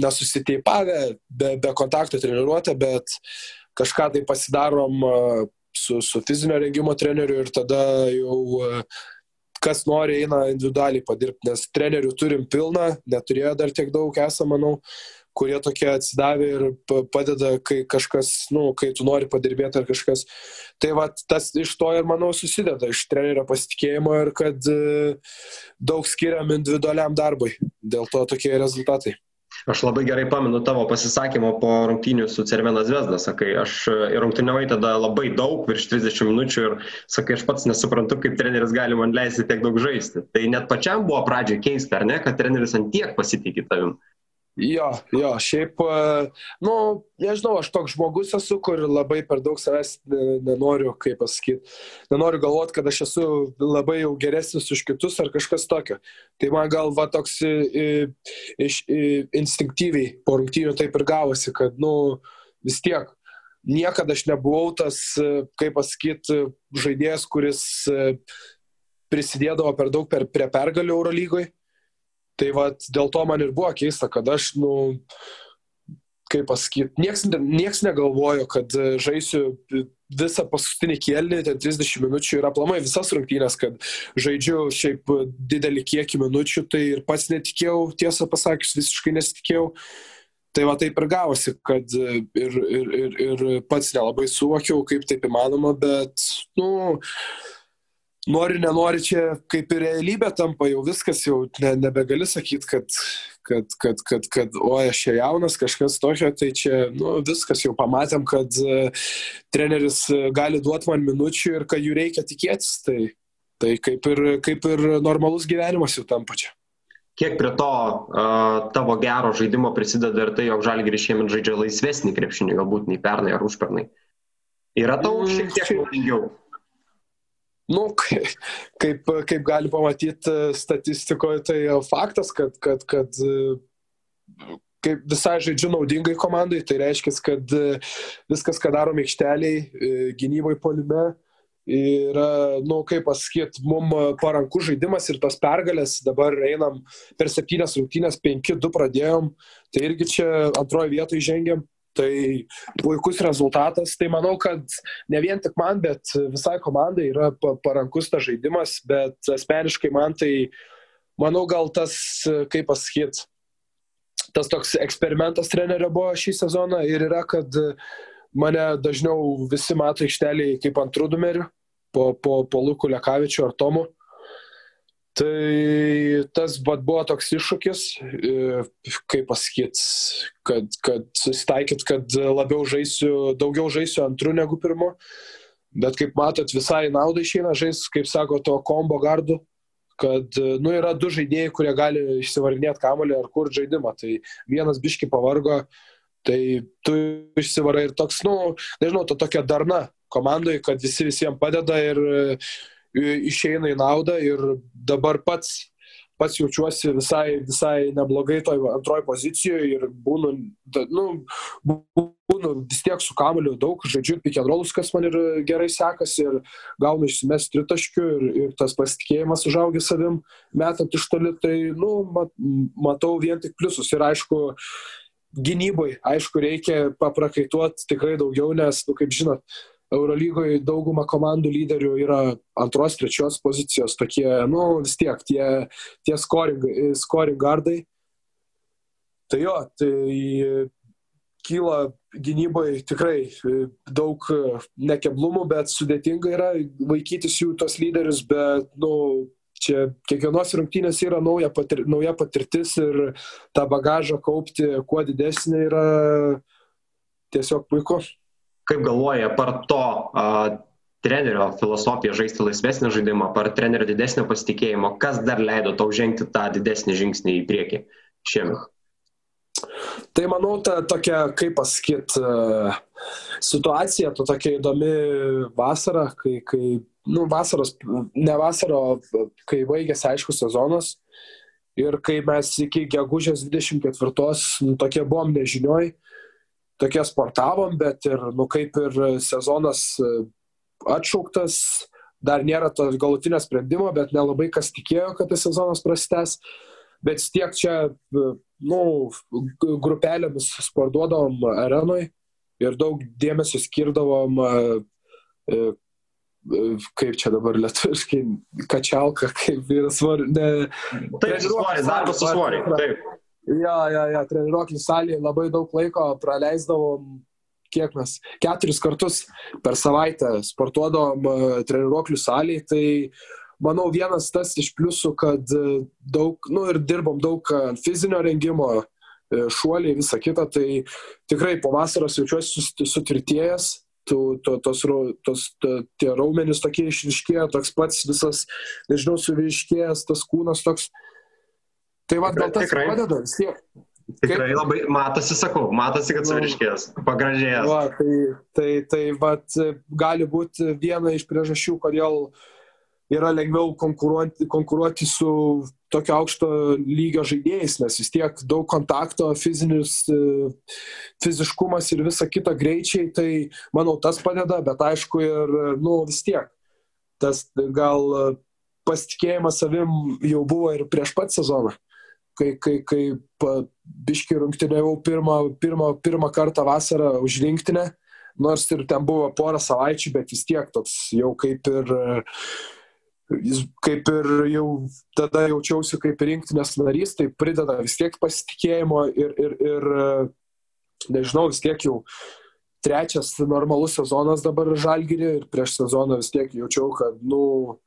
nesusiteipavę, be, be kontakto treniruotę, bet kažką tai pasidarom e, su, su fizinio rengimo treneriu ir tada jau kas nori eina individualiai padirbti, nes trenerių turim pilną, neturėjo dar tiek daug esą, manau, kurie tokie atsidavė ir padeda, kai kažkas, nu, kai tu nori padirbėti ar kažkas. Tai va, tas iš to ir, manau, susideda, iš trenerio pasitikėjimo ir kad e, daug skiriam individualiam darbui. Dėl to tokie rezultatai. Aš labai gerai pamenu tavo pasisakymą po rungtynių su Cervena Zvezda, sakai, aš rungtyniavai tada labai daug, virš 30 minučių ir sakai, aš pats nesuprantu, kaip treneris gali man leisti tiek daug žaisti. Tai net pačiam buvo pradžioje keista, ar ne, kad treneris ant tiek pasitikė tavim. Jo, jo, šiaip, e, nu, nežinau, aš toks žmogus esu, kur labai per daug savęs nenoriu, kaip pasakyti, nenoriu galvoti, kad aš esu labai jau geresnis už kitus ar kažkas tokio. Tai man gal va toks iš instinktyviai po rungtynių taip ir gavosi, kad, nu, vis tiek niekada aš nebuvau tas, kaip pasakyti, žaidėjas, kuris e, prisidėdavo per daug per, prie pergalių Eurolygoje Tai vat, dėl to man ir buvo keista, kad aš, nu, kaip pasakyti, nieks, nieks negalvojo, kad žaisiu visą paskutinį kėlinį, ten 30 minučių ir aplamai visas rungtynės, kad žaidžiu šiaip didelį kiekį minučių, tai ir pats netikėjau, tiesą pasakius, visiškai nesitikėjau. Tai va taip ir gavosi, kad ir, ir, ir, ir pats nelabai suvokiau, kaip taip įmanoma, bet, nu, nori, nenori, čia kaip ir realybė tampa, jau viskas, jau ne, nebegali sakyti, kad, kad, kad, kad, kad, o aš čia jaunas, kažkas tokio, tai čia nu, viskas jau pamatėm, kad uh, treneris gali duoti man minučių ir kad jų reikia tikėtis. Tai, tai kaip, ir, kaip ir normalus gyvenimas jau tampa čia. Kiek prie to uh, tavo gero žaidimo prisideda ir tai, jog Žalgiris šiemet žaidžia laisvesnį krepšinį, galbūt nei pernai ar užpernai? Yra tau mm, šiek tiek naudingiau? Nu, kaip, kaip gali pamatyti statistikoje, tai faktas, kad, kad, kad kaip visai žaidžiu naudingai komandai, tai reiškia, kad viskas, ką darom aikšteliai, gynybai polime, yra, na, nu, kaip pasakyti, mums parankus žaidimas ir tos pergalės, dabar einam per septynias rungtynės, penki, du pradėjom, tai irgi čia antroje vietoje žengiam. Tai puikus rezultatas. Tai manau, kad ne vien tik man, bet visai komandai yra parankus tas žaidimas, bet asmeniškai man tai, manau, gal tas, kaip pasakyti, tas toks eksperimentas trenerio buvo šį sezoną ir yra, kad mane dažniau visi mato aikšteliai kaip antrų numerių po, po, po Lukų Lekavičių ar Tomu. Tai tas vat, buvo toks iššūkis, e, kaip pasakyt, kad, kad susitaikyt, kad labiau žaisiu, daugiau žaisiu antrų negu pirmu. Bet kaip matot, visai naudai išeina žais, kaip sako, to kombo gardu, kad nu, yra du žaidėjai, kurie gali išsivarinėti kamolį ar kur žaidimą. Tai vienas biški pavargo, tai tu išsivarai ir toks, nu, nežinau, to tokia darna komandai, kad visi visiems padeda ir išeina į naudą ir dabar pats pats jaučiuosi visai, visai neblogai toj antroji pozicijoje ir būnu, nu, būnu vis tiek su kamoliu daug, žaidžiu pick and rollus, kas man ir gerai sekasi ir gaunu išsimest tritaškių ir, ir tas pasitikėjimas užaugęs savim, metant iš toli, tai, nu, mat, matau vien tik pliusus ir aišku, gynybai, aišku, reikia paprakaituoti tikrai daugiau, nes, nu, kaip žinot, Eurolygoje dauguma komandų lyderių yra antros, trečios pozicijos, tokie, nu, vis tiek, tie, tie scoring, scoring gardai. Tai jo, tai kyla gynybai tikrai daug nekeblumų, bet sudėtinga yra vaikytis jų tos lyderius, bet, nu, čia kiekvienos rungtynės yra nauja, patir, nauja patirtis ir tą bagažą kaupti kuo didesnį yra tiesiog puiku. Kaip galvoji, apart to a, trenerio filosofija žaisti laisvesnį žaidimą, apart trenerio didesnio pasitikėjimo, kas dar leido tau žengti tą didesnį žingsnį į priekį šiemet? Tai manau, ta tokia, kaip pasakyt, situacija, to tokia įdomi vasara, kai, kai nu, vasaros, ne vasaro, kai baigėsi aiškus sezonas ir kai mes iki gegužės 24 nu, tokie buvom nežinioj, tokie sportavom, bet ir, nu, kaip ir sezonas e, atšauktas, dar nėra to galutinio sprendimo, bet nelabai kas tikėjo, kad tas sezonas prastęs. Bet tiek čia, e, nu, grupelėmis sportuodavom arenui ir daug dėmesio skirdavom, e, kaip čia dabar lietuviškai, kačialka, kaip yra svorį. Ne, taip, svoris, darbas su svoriu. Taip. Jo, jo, jo, treniruoklių salėje labai daug laiko praleisdavom, kiek mes, keturis kartus per savaitę sportuodavom e, treniruoklių salėje, tai manau vienas tas iš pliusų, kad e, daug, nu ir dirbom daug fizinio rengimo, e, šuoliai, visa kita, tai tikrai po vasaros jaučiuosi sutvirtėjęs, tu, to, tos, tos, to, tie raumenys tokie išriškėjo, toks pats visas, nežinau, suvyriškėjęs, tas kūnas toks, Tai va, gal tas tikrai padeda vis tiek. Tikrai Kaip? labai matosi, sakau, matosi, kad nu. suriškės, pagražėjęs. Va, tai, tai, tai vat, gali būti viena iš priežasčių, kodėl yra lengviau konkuruoti, konkuruoti su tokio aukšto lygio žaidėjais, nes vis tiek daug kontakto, fizinis, fiziškumas ir visa kita greičiai, tai manau tas padeda, bet aišku ir, nu, vis tiek tas gal pasitikėjimas savim jau buvo ir prieš pat sezoną kai, kai, kai biški rungtynėjau pirmą, pirmą, pirmą kartą vasarą už rinktinę, nors ir ten buvo porą savaičių, bet vis tiek toks jau kaip ir, kaip ir jau tada jaučiausi kaip rinktinės narys, tai prideda vis tiek pasitikėjimo ir, ir, ir nežinau, vis tiek jau trečias normalus sezonas dabar žalgyrį ir prieš sezoną vis tiek jaučiau, kad, nu,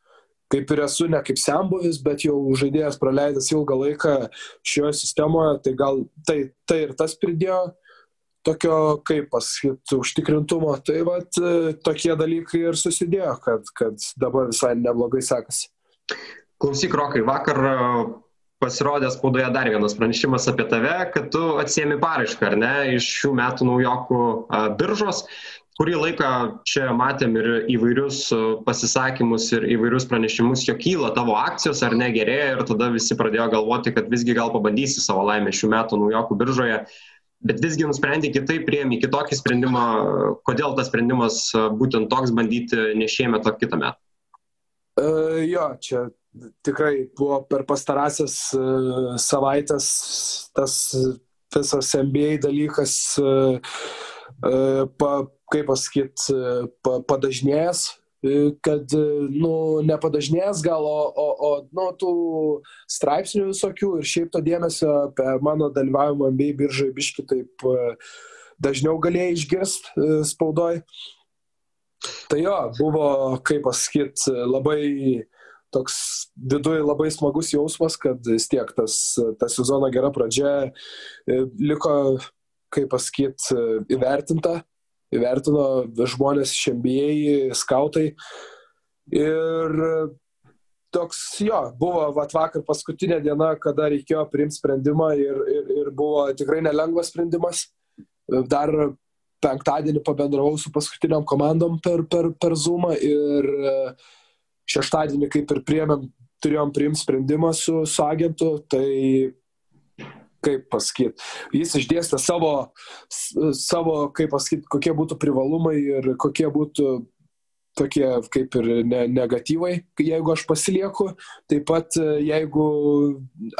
kaip ir esu ne kaip sembuvis, bet jau žaidėjas praleidęs ilgą laiką šioje sistemoje, tai gal tai, tai ir tas pridėjo tokio, kaip pasakyti, užtikrintumo. Tai vat, tokie dalykai ir susidėjo, kad, kad dabar visai neblogai sekasi. Klausyk, Rokai, vakar e, pasirodė spaudoje dar vienas pranešimas apie tave, kad tu atsiemi paraišką, ar ne, iš šių metų naujokų e, biržos kurį laiką čia matėm ir įvairius e, pasisakymus ir įvairius pranešimus, jog kyla tavo akcijos ar negerėja ir tada visi pradėjo galvoti, kad visgi gal pabandysi savo laimę šių metų naujokų biržoje. Bet visgi nusprendė kitaip, prieimi kitokį sprendimą. Kodėl tas sprendimas e, būtent toks bandyti ne šiemet, o kitą metą? Uh, jo, čia tikrai buvo per pastarąsias uh, savaitės tas visas MBA dalykas uh, pa, kaip pasakyt, pa, padažnėjęs, kad, nu, nepadažnėjęs gal, o, o, o, nu, tų straipsnių visokių ir šiaip to dėmesio apie mano dalyvavimą bei biržai biški taip dažniau galėjai išgirst spaudoj. Tai jo, buvo, kaip pasakyt, labai toks viduje labai smagus jausmas, kad vis tiek tas, ta sezono gera pradžia liko, kaip pasakyt, įvertinta įvertino žmonės iš MBA, skautai. Ir toks jo, buvo vat, vakar paskutinė diena, kada reikėjo priimti sprendimą ir, ir, ir buvo tikrai nelengvas sprendimas. Dar penktadienį pabendravau su paskutiniam komandom per, per, per Zoomą ir šeštadienį kaip ir priemėm, turėjom priimti sprendimą su, su agentu, tai kaip pasakyti, jis išdėstė savo, savo kaip pasakyti, kokie būtų privalumai ir kokie būtų tokie kaip ir ne, negatyvai, jeigu aš pasilieku, taip pat jeigu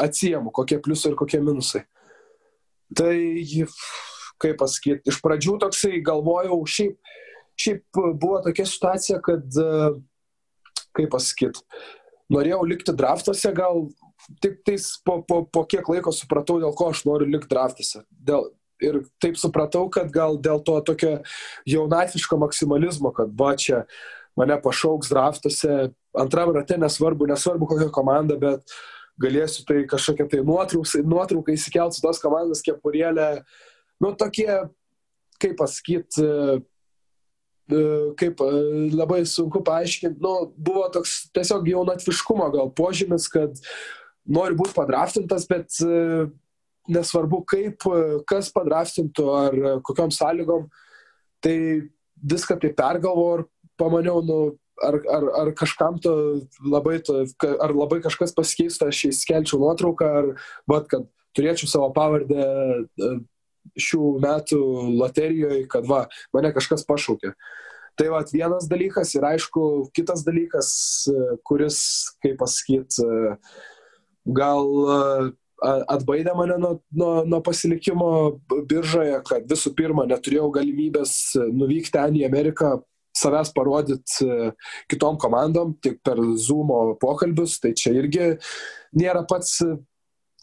atsiemu, kokie pliusai ir kokie minusai. Tai, kaip pasakyti, iš pradžių toksai galvojau, šiaip, šiaip buvo tokia situacija, kad, kaip pasakyti, norėjau likti draftuose, gal tik tais po, po, po kiek laiko supratau, dėl ko aš noriu likti draftuose. Dėl, ir taip supratau, kad gal dėl to tokio jaunatviško maksimalizmo, kad va čia mane pašauks draftuose, antram rate nesvarbu, nesvarbu kokia komanda, bet galėsiu tai kažkokią tai nuotrauką įsikelti su tos komandos kepurėlę. Nu, tokie, kaip pasakyti, E, kaip e, labai sunku paaiškinti, nu, buvo toks tiesiog jaunatviškumo gal požymis, kad nori būti padraftintas, bet e, nesvarbu kaip, kas padraftintų ar kokiam sąlygom, tai viską tai pergalvo ir pamaniau, nu, ar, ar, ar kažkam to labai, to, ar labai kažkas pasikeistų, aš įskelčiau nuotrauką, ar, bet kad turėčiau savo pavardę šių metų loterijoje, kad va, mane kažkas pašaukė. Tai va, vienas dalykas ir aišku, kitas dalykas, kuris, kaip pasakyti, gal atbaidė mane nuo, nuo, nuo pasilikimo biržoje, kad visų pirma neturėjau galimybės nuvykti ten į Ameriką, savęs parodyti kitom komandom, tik per Zoom pokalbius, tai čia irgi nėra pats,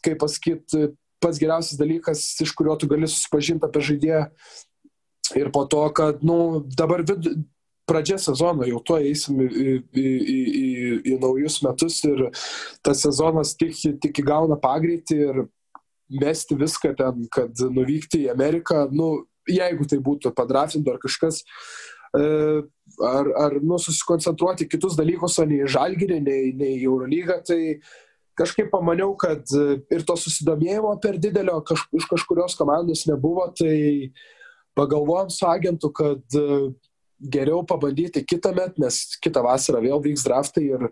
kaip pasakyti, pats geriausias dalykas, iš kurio tu gali susipažinti apie žaidėją. Ir po to, kad, nu, dabar vid... pradžia sezono, jau tuo eisim į, į, į, į, į naujus metus ir tas sezonas tik, tik įgauna pagreitį ir mesti viską ten, kad nuvykti į Ameriką, nu, jeigu tai būtų padrafinto ar kažkas, e, ar, ar nu, susikoncentruoti kitus dalykus, o ne į Žalgirį, nei, nei į Eurolygą, tai kažkaip pamaniau, kad e, ir to susidomėjimo per didelio kaž, iš kažkurios komandos nebuvo, tai pagalvojom su agentu, kad e, geriau pabandyti kitą metą, nes kitą vasarą vėl vyks draftai ir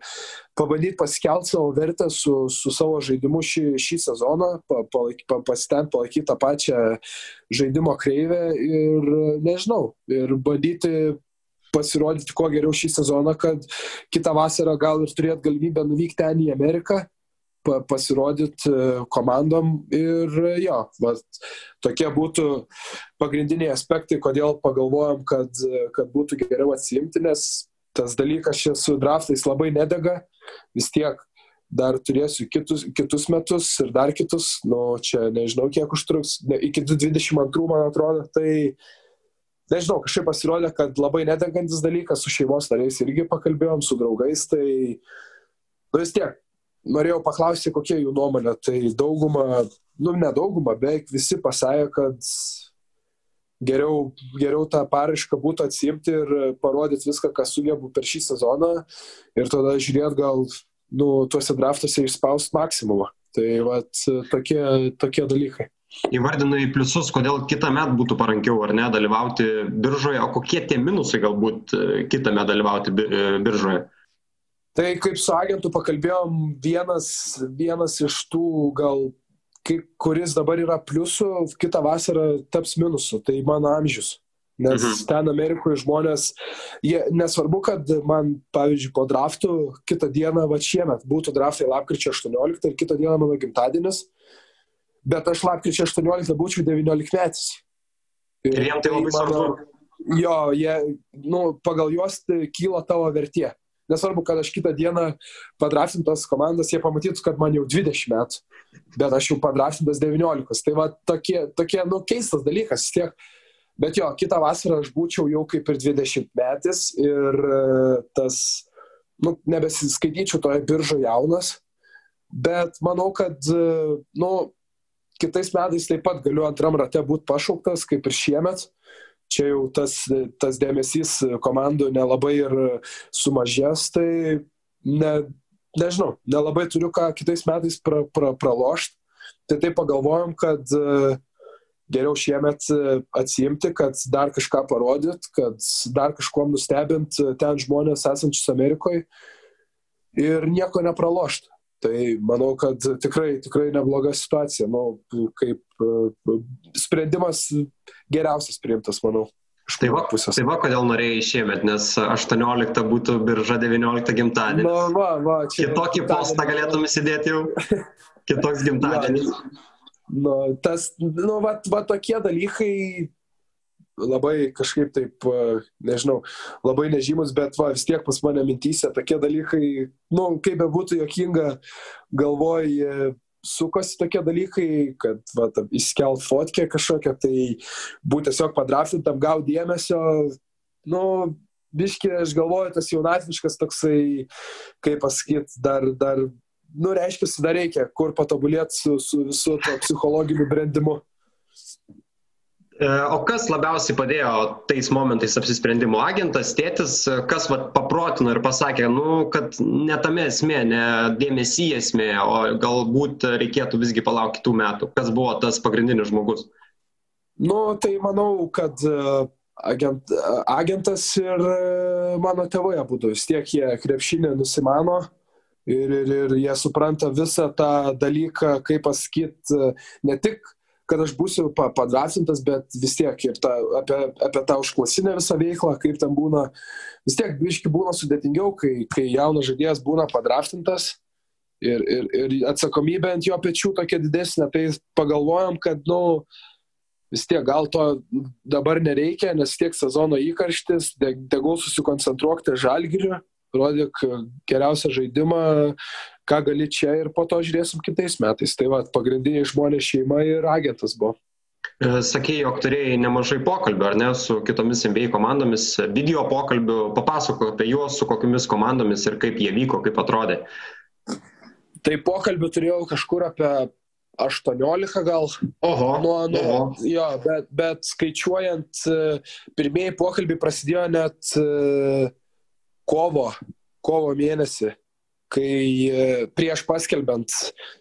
pabandyti pasikelti savo vertę su, su savo žaidimu šį, šį sezoną, pa, pa, pasitempti palaikyti tą pačią žaidimo kreivę ir nežinau, ir bandyti pasirodyti kuo geriau šį sezoną, kad kitą vasarą gal ir turėt galimybę nuvykti ten į Ameriką pasirodyti e, komandom ir jo, va, tokie būtų pagrindiniai aspektai, kodėl pagalvojom, kad, kad būtų geriau atsiimti, nes tas dalykas čia su draftais labai nedega, vis tiek dar turėsiu kitus, kitus metus ir dar kitus, nu čia nežinau kiek užtruks, ne, iki 22 man atrodo, tai nežinau, kažkaip pasirodė, kad labai nedegantis dalykas, su šeimos nariais irgi pakalbėjom, su draugais, tai nu, vis tiek norėjau paklausti, kokia jų nuomonė. Tai dauguma, nu ne dauguma, beveik visi pasakė, kad geriau, geriau tą paraišką būtų atsimti ir parodyti viską, ką sugebu per šį sezoną ir tada žiūrėt gal nu, tuose draftuose išspaust maksimumą. Tai vat, tokie, tokie dalykai. Įvardinai pliusus, kodėl kitą metą būtų parankiau ar ne dalyvauti biržoje, o kokie tie minusai galbūt kitą metą dalyvauti biržoje? Tai kaip su agentu pakalbėjom, vienas, vienas iš tų gal, kaip, kuris dabar yra pliusų, kitą vasarą taps minusu, tai mano amžius. Nes mhm. ten Amerikoje žmonės, jie, nesvarbu, kad man, pavyzdžiui, po draftų kitą dieną, va šiemet, būtų draftai lapkričio 18 ir kitą dieną mano gimtadienis, bet aš lapkričio 18 būčiau 19 metais. Ir, ir jiems tai labai svarbu. Jo, jie, nu, pagal juos tai kyla tavo vertė. Nesvarbu, kad aš kitą dieną padraftintas komandas, jie pamatytų, kad man jau 20 metų, bet aš jau padraftintas 19. Tai va tokie, tokie nu, keistas dalykas tiek. Bet jo, kitą vasarą aš būčiau jau kaip ir 20 metais ir e, tas, nu, nebesiskaityčiau toje biržoje jaunas, bet manau, kad, e, nu, kitais metais taip pat galiu antram rate būti pašauktas, kaip ir šiemet čia jau tas, tas dėmesys komandų nelabai ir sumažės, tai ne, nežinau, nelabai turiu ką kitais metais pra, pra, pralošti. Tai taip pagalvojom, kad e, geriau šiemet e, atsiimti, kad dar kažką parodyt, kad dar kažkuom nustebint ten žmonės esančius Amerikoje. ir nieko nepralošti. Tai manau, kad tikrai, tikrai nebloga situacija. Nu, kaip sprendimas geriausias priimtas, manau. Tai va, tai va, kodėl norėjai šiemet, nes 18 būtų birža 19 gimtadienis. Na, va, va, čia. Kitokį postą galėtum įsidėti jau. Kitoks gimtadienis. Nu, tas, nu, va, va tokie dalykai labai kažkaip taip, nežinau, labai nežymus, bet va, vis tiek pas mane mintysė tokie dalykai, nu, kaip be būtų jokinga, galvoj sukosi tokie dalykai, kad va, įskelt fotkę kažkokią, tai būti tiesiog padrafintam, gauti dėmesio, nu, biški, aš galvoju, tas jaunatviškas toksai, kaip pasakyti, dar, dar, nu, reiškia, dar reikia, kur patobulėti su, su visu to psichologiniu brendimu. E, o kas labiausiai padėjo tais momentais apsisprendimo agentas, tėtis, kas vat, paprotino ir pasakė, nu, kad ne tame esmė, ne dėmesį esmė, o galbūt reikėtų visgi palaukti kitų metų. Kas buvo tas pagrindinis žmogus? Nu, tai manau, kad e, agent, agentas ir e, mano tėvai abu, vis tiek jie krepšinį nusimano ir, ir, ir jie supranta visą tą dalyką, kaip pasakyti, ne tik kad aš būsiu pa, padrasintas, bet vis tiek ir ta, apie, apie tą užklasinę visą veiklą, kaip ten būna, vis tiek biški būna sudėtingiau, kai, kai jaunas žaidėjas būna padraftintas ir, ir, ir atsakomybė ant jo pečių tokia didesnė, tai pagalvojom, kad, nu, vis tiek gal to dabar nereikia, nes tiek sezono įkarštis, tegul susikoncentruokite žalgiriu, rodyk geriausią žaidimą, ką gali čia ir po to žiūrėsim kitais metais. Tai va, pagrindiniai žmonės šeima ir agentas buvo. E, Sakėjai, jog turėjai nemažai pokalbių, ar ne, su kitomis NBA komandomis, video pokalbių, papasako apie juos, su kokiamis komandomis ir kaip jie vyko, kaip atrodė. Tai pokalbių turėjau kažkur apie 18 gal. Oho. Nuo, nuo, oho. Jo, bet, bet skaičiuojant, e, pirmieji pokalbiai prasidėjo net e, kovo, kovo mėnesį kai e, prieš paskelbent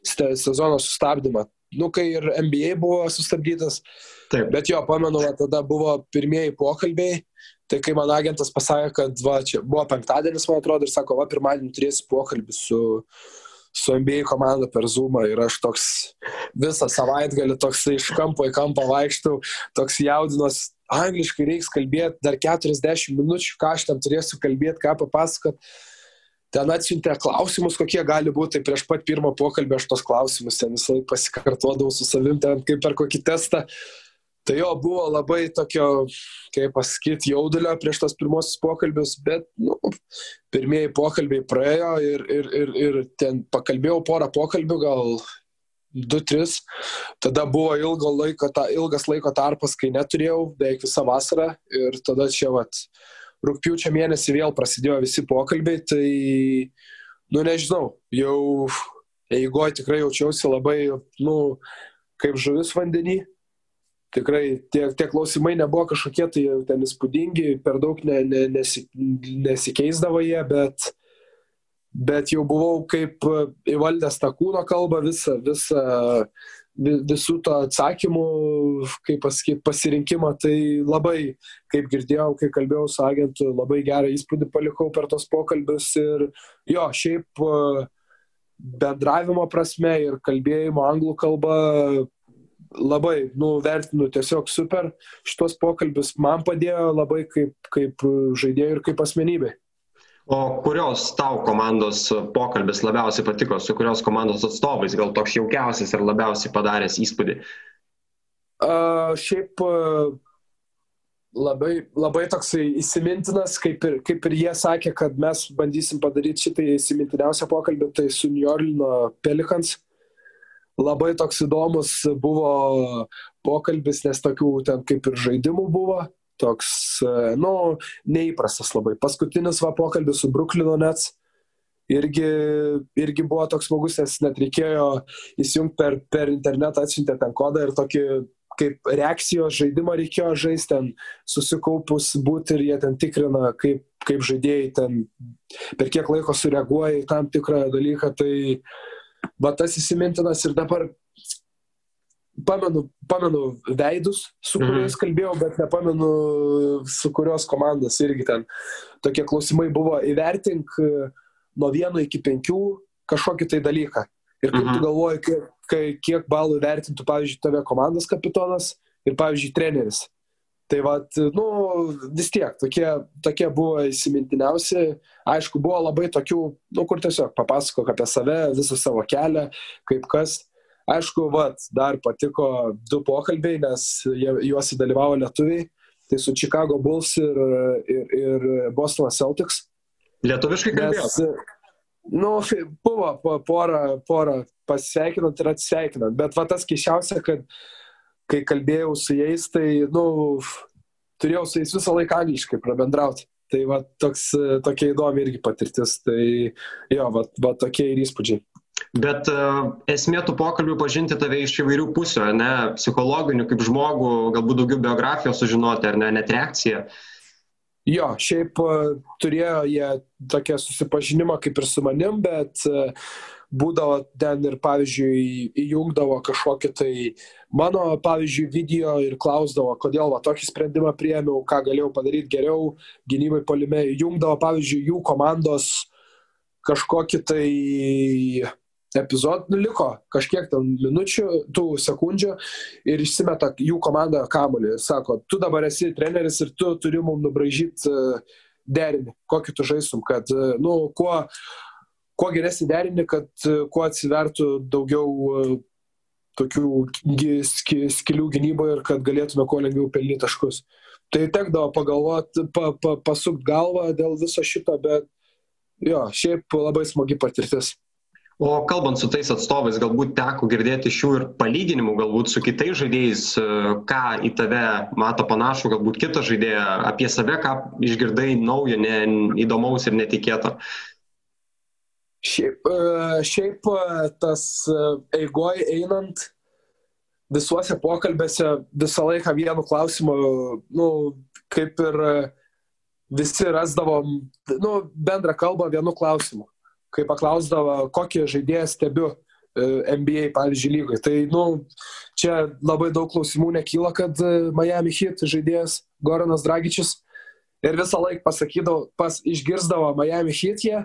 sezono sustabdymą, nu, kai ir NBA buvo sustabdytas. Taip. Bet jo, pamenu, tada buvo pirmieji pokalbiai, tai kai man agentas pasakė, kad va, čia buvo penktadienis, man atrodo, ir sako, va, pirmadienį turėsi pokalbį su, su NBA komanda per Zoomą ir aš toks visą savaitgalį toks iš kampo į kampą vaikštau, toks jaudinos, angliškai reiks kalbėti dar 40 minučių, ką aš ten turėsiu kalbėti, ką papasakot ten atsiuntė klausimus, kokie gali būti, tai prieš pat pirmą pokalbį aš tos klausimus ten visą laiką pasikartodavau su savim, ten kaip per kokį testą. Tai jo buvo labai tokio, kaip pasakyti, jaudulio prieš tos pirmosius pokalbius, bet nu, pirmieji pokalbiai praėjo ir, ir, ir, ir ten pakalbėjau porą pokalbių, gal du, tris. Tada buvo ilgo laiko, ta, ilgas laiko tarpas, kai neturėjau, beveik visą vasarą ir tada čia vat, rūpiučio mėnesį vėl prasidėjo visi pokalbiai, tai, nu nežinau, jau eigoje tikrai jaučiausi labai, nu, kaip žuvis vandenį. Tikrai tie, tie klausimai nebuvo kažkokie tai ten įspūdingi, per daug ne, ne, nesi, nesikeisdavo jie, bet, bet jau buvau kaip įvaldęs tą kūno kalbą, visą, visą visų to atsakymų, kaip pasakyti, pasirinkimo, tai labai, kaip girdėjau, kai kalbėjau su agentu, labai gerą įspūdį palikau per tos pokalbius ir jo, šiaip bendravimo prasme ir kalbėjimo anglų kalba labai, nu, vertinu tiesiog super šitos pokalbius, man padėjo labai kaip, kaip žaidėjai ir kaip asmenybei. O kurios tau komandos pokalbis labiausiai patiko, su kurios komandos atstovais, gal toks jaukiausias ir labiausiai padaręs įspūdį? Uh, šiaip labai, labai toksai įsimintinas, kaip ir, kaip ir jie sakė, kad mes bandysim padaryti šitą įsimintiniausią pokalbį, tai su New Orleano Pelicans. Labai toks įdomus buvo pokalbis, nes tokių ten kaip ir žaidimų buvo toks, e, nu, neįprastas labai. Paskutinis va pokalbis su Bruklino Nets irgi, irgi buvo toks smagus, nes net reikėjo įsijungti per, per internetą, atsiuntė ten kodą ir tokį kaip reakcijos žaidimą reikėjo žaisti ten susikaupus būti ir jie ten tikrina, kaip, kaip žaidėjai ten per kiek laiko sureaguoja į tam tikrą dalyką. Tai va tas įsimintinas ir dabar pamenu, pamenu veidus, su mhm. kuriais kalbėjau, bet nepamenu, su kurios komandos irgi ten tokie klausimai buvo įvertink nuo vieno iki penkių kažkokį tai dalyką. Ir kaip mhm. tu galvoji, kiek, kiek balų vertintų, pavyzdžiui, tave komandos kapitonas ir, pavyzdžiui, treneris. Tai vad, nu, vis tiek, tokie, tokie buvo įsimintiniausi. Aišku, buvo labai tokių, nu, kur tiesiog papasakok apie save, visą savo kelią, kaip kas. Aišku, vad, dar patiko du pokalbiai, nes juos dalyvavo lietuviai. Tai su Chicago Bulls ir, ir, ir Boston Celtics. Lietuviškai kalbėjau. Nu, buvo porą, porą pasveikinant ir atsveikinant, bet va tas keiščiausia, kad kai kalbėjau su jais, tai, nu, turėjau su jais visą laiką angliškai prabendrauti. Tai va toks, tokia įdomi irgi patirtis. Tai jo, va, va tokie ir įspūdžiai. Bet uh, esmė tų pokalbių pažinti tave iš įvairių pusių, ne, psichologinių, kaip žmogų, galbūt daugiau biografijos sužinoti, ar ne, net reakciją. Jo, šiaip e, turėjo jie tokią susipažinimą kaip ir su manim, bet e, būdavo ten ir, pavyzdžiui, įjungdavo kažkokį tai mano, pavyzdžiui, video ir klausdavo, kodėl va tokį sprendimą priėmiau, ką galėjau padaryti geriau, gynybai polime, įjungdavo, pavyzdžiui, jų komandos kažkokį tai epizodų nu, liko kažkiek ten minučių, tų sekundžių ir išsimeta jų komanda kamuolį. Sako, tu dabar esi treneris ir tu turi mums nubražyti e, derinį, kokį tu žaisum, kad, e, nu, kuo, kuo geresnį derinį, kad e, kuo atsivertų daugiau tokių skilių gynyboje ir kad galėtume kuo lengviau pelnyti taškus. Tai tekdavo pagalvoti, pa, pa, pasukti galvą dėl viso šito, bet jo, šiaip labai smagi patirtis. O kalbant su tais atstovais, galbūt teko girdėti iš jų ir palyginimų, galbūt su kitais žaidėjais, e, ką į tave mato panašų, galbūt kitą žaidėją, apie save, ką išgirdai naujo, ne, įdomaus ir netikėto. Šiaip, e, šiaip e, tas eigoj einant visuose pokalbėse visą laiką vienu klausimu, nu, kaip ir visi rasdavom nu, bendrą kalbą vienu klausimu kai paklausdavo, kokį žaidėją stebiu e, NBA, pavyzdžiui, lygoje. Tai, nu, čia labai daug klausimų nekyla, kad e, Miami Heat žaidėjas Goranas Dragičius ir visą laiką pasakydavo, pas, išgirdavo Miami Heat jie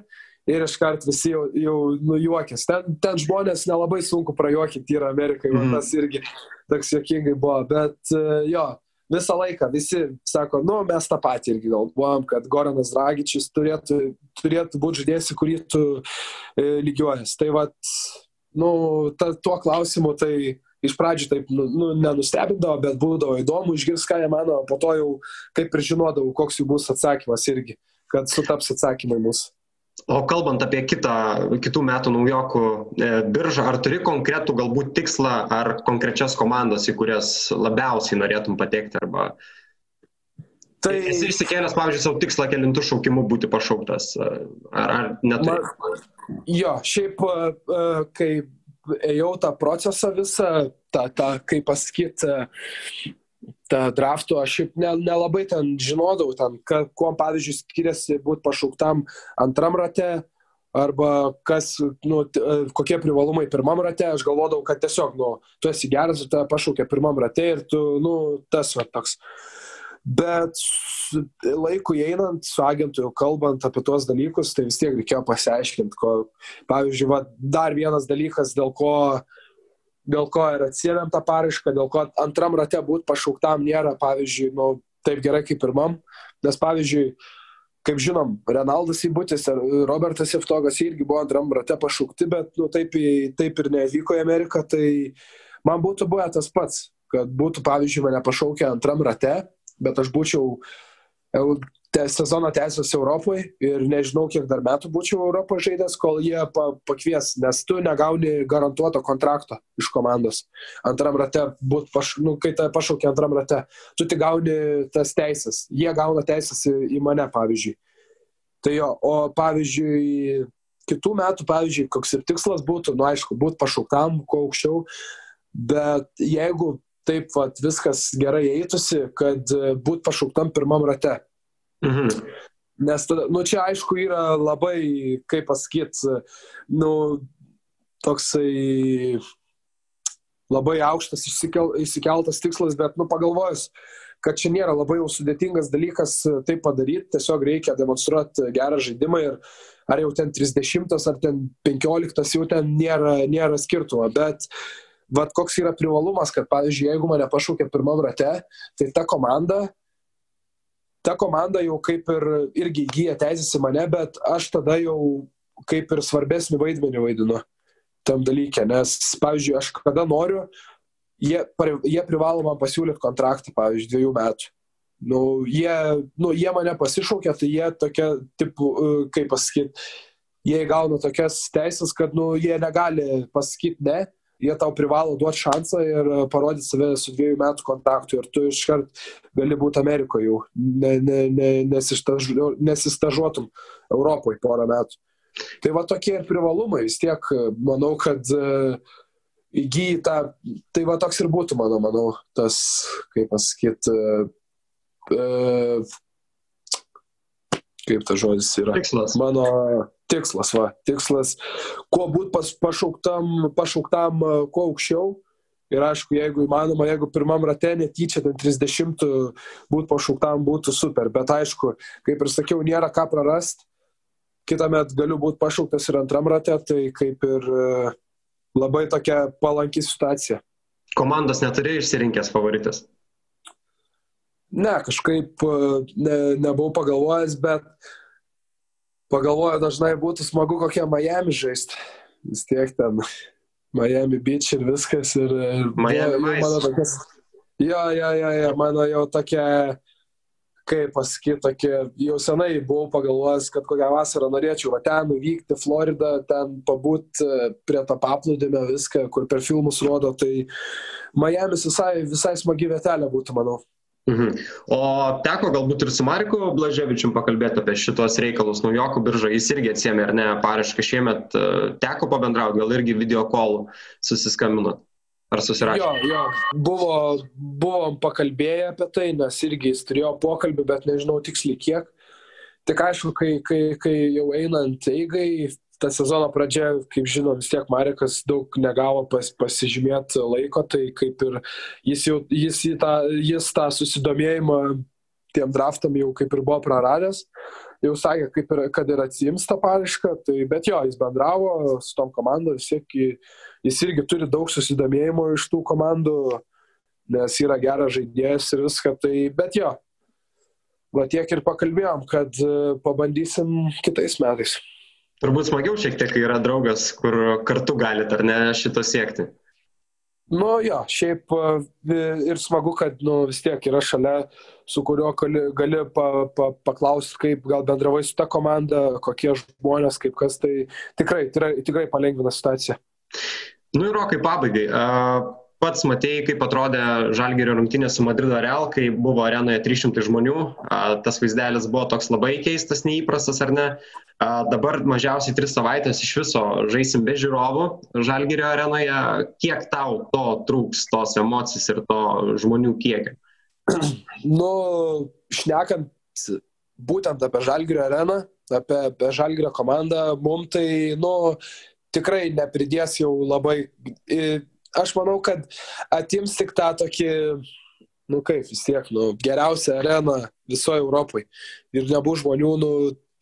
ir iškart visi jau, jau nujuokės. Ten, ten žmonės nelabai sunku prajuokinti yra Amerikai, mm. tas irgi toks jokingai buvo, bet e, jo, visą laiką visi sako, nu, mes tą patį irgi galvojam, kad Goranas Dragičius turėtų, turėtų būti žaidėjas, į kurį tu e, lygiuojas. Tai vad, nu, ta, tuo klausimu tai iš pradžių taip nu, nu, nenustebindavo, bet būdavo įdomu išgirsti, ką jie mano, po to jau kaip ir žinodavau, koks jų bus atsakymas irgi, kad sutaps atsakymai mūsų. O kalbant apie kitą, kitų metų naujokų e, biržą, ar turi konkretų galbūt tikslą ar konkrečias komandas, į kurias labiausiai norėtum patekti? Arba... Tai esi išsikėlęs, pavyzdžiui, savo tikslą kelintų šaukimų būti pašauktas, ar, ar neturi? Jo, šiaip, e, e, kai ėjau tą procesą visą, tą, tą kaip pasakyti, tą draftų aš šiaip nelabai ne ten žinodavau, ten, ka, kuo pavyzdžiui skiriasi būti pašauktam antram rate arba kas, nu, e, kokie privalumai pirmam rate, aš galvodavau, kad tiesiog, nu, tu esi geras ir tave pašaukia pirmam rate ir tu, nu, tas va toks. Bet laikui einant, su agentu jau kalbant apie tuos dalykus, tai vis tiek reikėjo pasiaiškinti, ko, pavyzdžiui, va, dar vienas dalykas, dėl ko uh, dėl ko ir atsiemėm tą paraišką, dėl ko antram rate būti pašauktam nėra, pavyzdžiui, nu, taip gerai kaip pirmam. Nes, pavyzdžiui, kaip žinom, Renaldas Įbutis ir Robertas Jeftogas irgi buvo antram rate pašaukti, bet nu, taip, taip ir nevyko į Ameriką, tai man būtų buvę tas pats, kad būtų, pavyzdžiui, mane pašaukę antram rate, bet aš būčiau sezoną tęsiuosi Europoje ir nežinau, kiek dar metų būčiau Europos žaidęs, kol jie pa, pakvies, nes tu negauni garantuoto kontrakto iš komandos. Antram rate, būt, paš, nu, kai tai pašaukia antram rate, tu tik gauni tas teisės. Jie gauna teisės į, į mane, pavyzdžiui. Tai jo, o pavyzdžiui, kitų metų, pavyzdžiui, koks ir tikslas būtų, nu aišku, būti pašauktam, kuo aukščiau, bet jeigu taip vat, viskas gerai eitųsi, kad būt pašauktam pirmam rate Mhm. Nes nu čia aišku yra labai, kaip pasakyti, nu, toksai labai aukštas išsikel, išsikeltas tikslas, bet, nu, pagalvojus, kad čia nėra labai jau sudėtingas dalykas tai padaryti, tiesiog reikia demonstruoti gerą žaidimą ir ar jau ten 30 ar ten 15 jau ten nėra, nėra skirtumo, bet vat koks yra privalumas, kad pavyzdžiui, jeigu mane pašūkė pirmam rate, tai ta komanda, ta komanda jau kaip ir irgi įgyja teisės į mane, bet aš tada jau kaip ir svarbesnį vaidmenį vaidinu tam dalykė, nes, pavyzdžiui, aš kada noriu, jie, jie privalo man pasiūlyti kontraktą, pavyzdžiui, dviejų metų. Nu, jie, nu, jie mane pasišaukė, tai jie tokia, tipo, kaip pasakyti, jie gauna tokias teisės, kad nu, jie negali pasakyti ne, jie tau privalo duoti šansą ir parodyti save su dviejų metų kontaktu ir tu iškart gali būti Amerikoje jau, ne, ne, ne, nesistažu, nesistažuotum Europoje porą metų. Tai va tokie ir privalumai, vis tiek manau, kad uh, įgyji tą, tai va toks ir būtų, mano, manau, tas, kaip pasakyti, uh, kaip tas žodis yra. Tikslas. Mano tikslas, va, tikslas, kuo būt pas, pašauktam, pašauktam kuo aukščiau. Ir aišku, jeigu įmanoma, jeigu pirmam rate netyčia ten 30 būt pašauktam būtų super, bet aišku, kaip ir sakiau, nėra ką prarast. Kitą metą galiu būti pašauktas ir antram rate, tai kaip ir labai tokia palanki situacija. Komandos neturi išsirinkęs favoritas? Ne, kažkaip ne, nebuvau pagalvojęs, bet pagalvoju, dažnai būtų smagu kokią Miami žaisti. Vis tiek ten Miami Beach ir viskas. Ir, ir Miami buvo, mano tokias, jo, jo, jo, jo, mano jau tokia kaip pasakyti, tokie, jau senai buvau pagalvojęs, kad kokią vasarą norėčiau va ten nuvykti, Floridą, ten pabūti e, prie tą paplūdimio viską, kur per filmus rodo, tai Miami's visai, visai smagi vietelė būtų, manau. Mhm. O teko galbūt ir su Marku Blaževičium pakalbėti apie šitos reikalus, naujokų biržą, jis irgi atsiemė ar ne parašką šiemet, e, teko pabendrauti, gal irgi video call susiskambinot. Ar susirašė? Jo, jo, buvo, buvom pakalbėję apie tai, nes irgi jis turėjo pokalbį, bet nežinau tiksliai kiek. Tik aišku, kai, kai, kai jau einant eigai, ta sezono pradžia, kaip žinom, vis tiek Marekas daug negavo pas, pasižymėti laiko, tai kaip ir jis, jau, jis, tą, jis tą susidomėjimą tiem draftam jau kaip ir buvo praradęs. Jau sakė, kaip ir, kad ir atsijims tą paraišką, tai, bet jo, jis bendravo su tom komandom, vis jis irgi turi daug susidomėjimo iš tų komandų, nes yra geras žaidėjas ir viską, tai bet jo, va tiek ir pakalbėjom, kad e, pabandysim kitais metais. Turbūt smagiau šiek tiek, kai yra draugas, kur kartu galite, ar ne, šito siekti. Nu jo, šiaip e, ir smagu, kad nu, vis tiek yra šalia, su kuriuo gali, gali pa, pa, paklausti, kaip gal bendravai su ta komanda, kokie žmonės, kaip kas, tai tikrai, tikrai, tikrai palengvina situaciją. Nu ir rokai pabaigai. Pats matėjai, kaip atrodė Žalgerio rungtynė su Madrido Real, kai buvo arenoje 300 žmonių. Tas vaizdelis buvo toks labai keistas, neįprastas ar ne. Dabar mažiausiai 3 savaitės iš viso žaisim be žiūrovų Žalgerio arenoje. Kiek tau to trūks, tos emocijos ir to žmonių kiekio? Nu, šnekant būtent apie Žalgerio areną, apie, apie Žalgerio komandą, mums tai, nu, tikrai nepridės jau labai. Aš manau, kad atims tik tą tokį, nu kaip vis tiek, nu, geriausią areną visoje Europoje. Ir nebus žmonių, nu,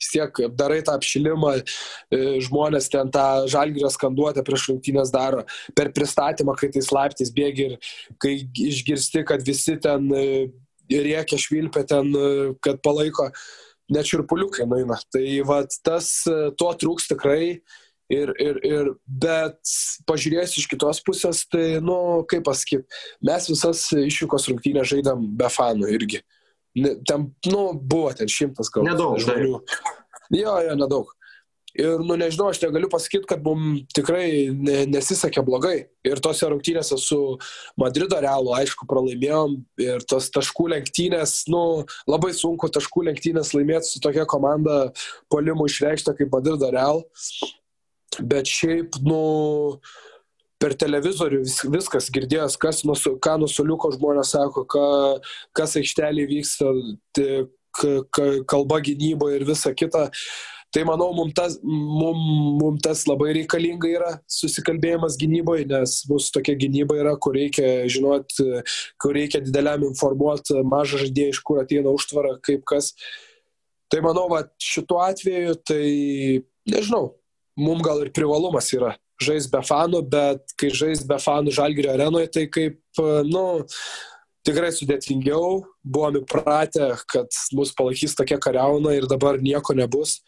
vis tiek darai tą apšilimą, e, žmonės ten tą žalgyrę skanduotę prieš rungtynės daro, per pristatymą, kai tais laiptais bėgi ir kai išgirsti, kad visi ten e, rėkia švilpia ten, e, kad palaiko, net širpuliukai nueina. Tai va tas, to trūks tikrai Ir, ir, ir, bet pažiūrėjus iš kitos pusės, tai, nu, kaip pasakyti, mes visas išvykos rungtynės žaidėm be fanų irgi. Ten, nu, buvo ten šimtas gal. Nedaug žmonių. Jo, jo, nedaug. Ir, nu, nežinau, aš negaliu pasakyti, kad mums tikrai ne, nesisekė blogai. Ir tose rungtynėse su Madrido realu, aišku, pralaimėjom. Ir tos taškų lenktynės, nu, labai sunku taškų lenktynės laimėti su tokia komanda polimų išreikšta kaip Madrido real bet šiaip, nu, per televizorių vis, viskas girdėjęs, kas nusu, ką nusuliuko žmonės sako, ką, kas aikštelį vyksta, kalba gynyba ir visa kita. Tai manau, mums tas, mum, mum tas labai reikalinga yra susikalbėjimas gynyboje, nes mūsų tokia gynyba yra, kur reikia žinoti, kur reikia dideliam informuoti mažą žaidėją, iš kur ateina užtvara, kaip kas. Tai manau, va, šituo atveju, tai nežinau, mums gal ir privalumas yra žais be fanų, bet kai žais be fanų žalgerio arenoje, tai kaip, nu, tikrai sudėtingiau, buvom įpratę, kad mus palaikys tokia kariauna ir dabar nieko nebus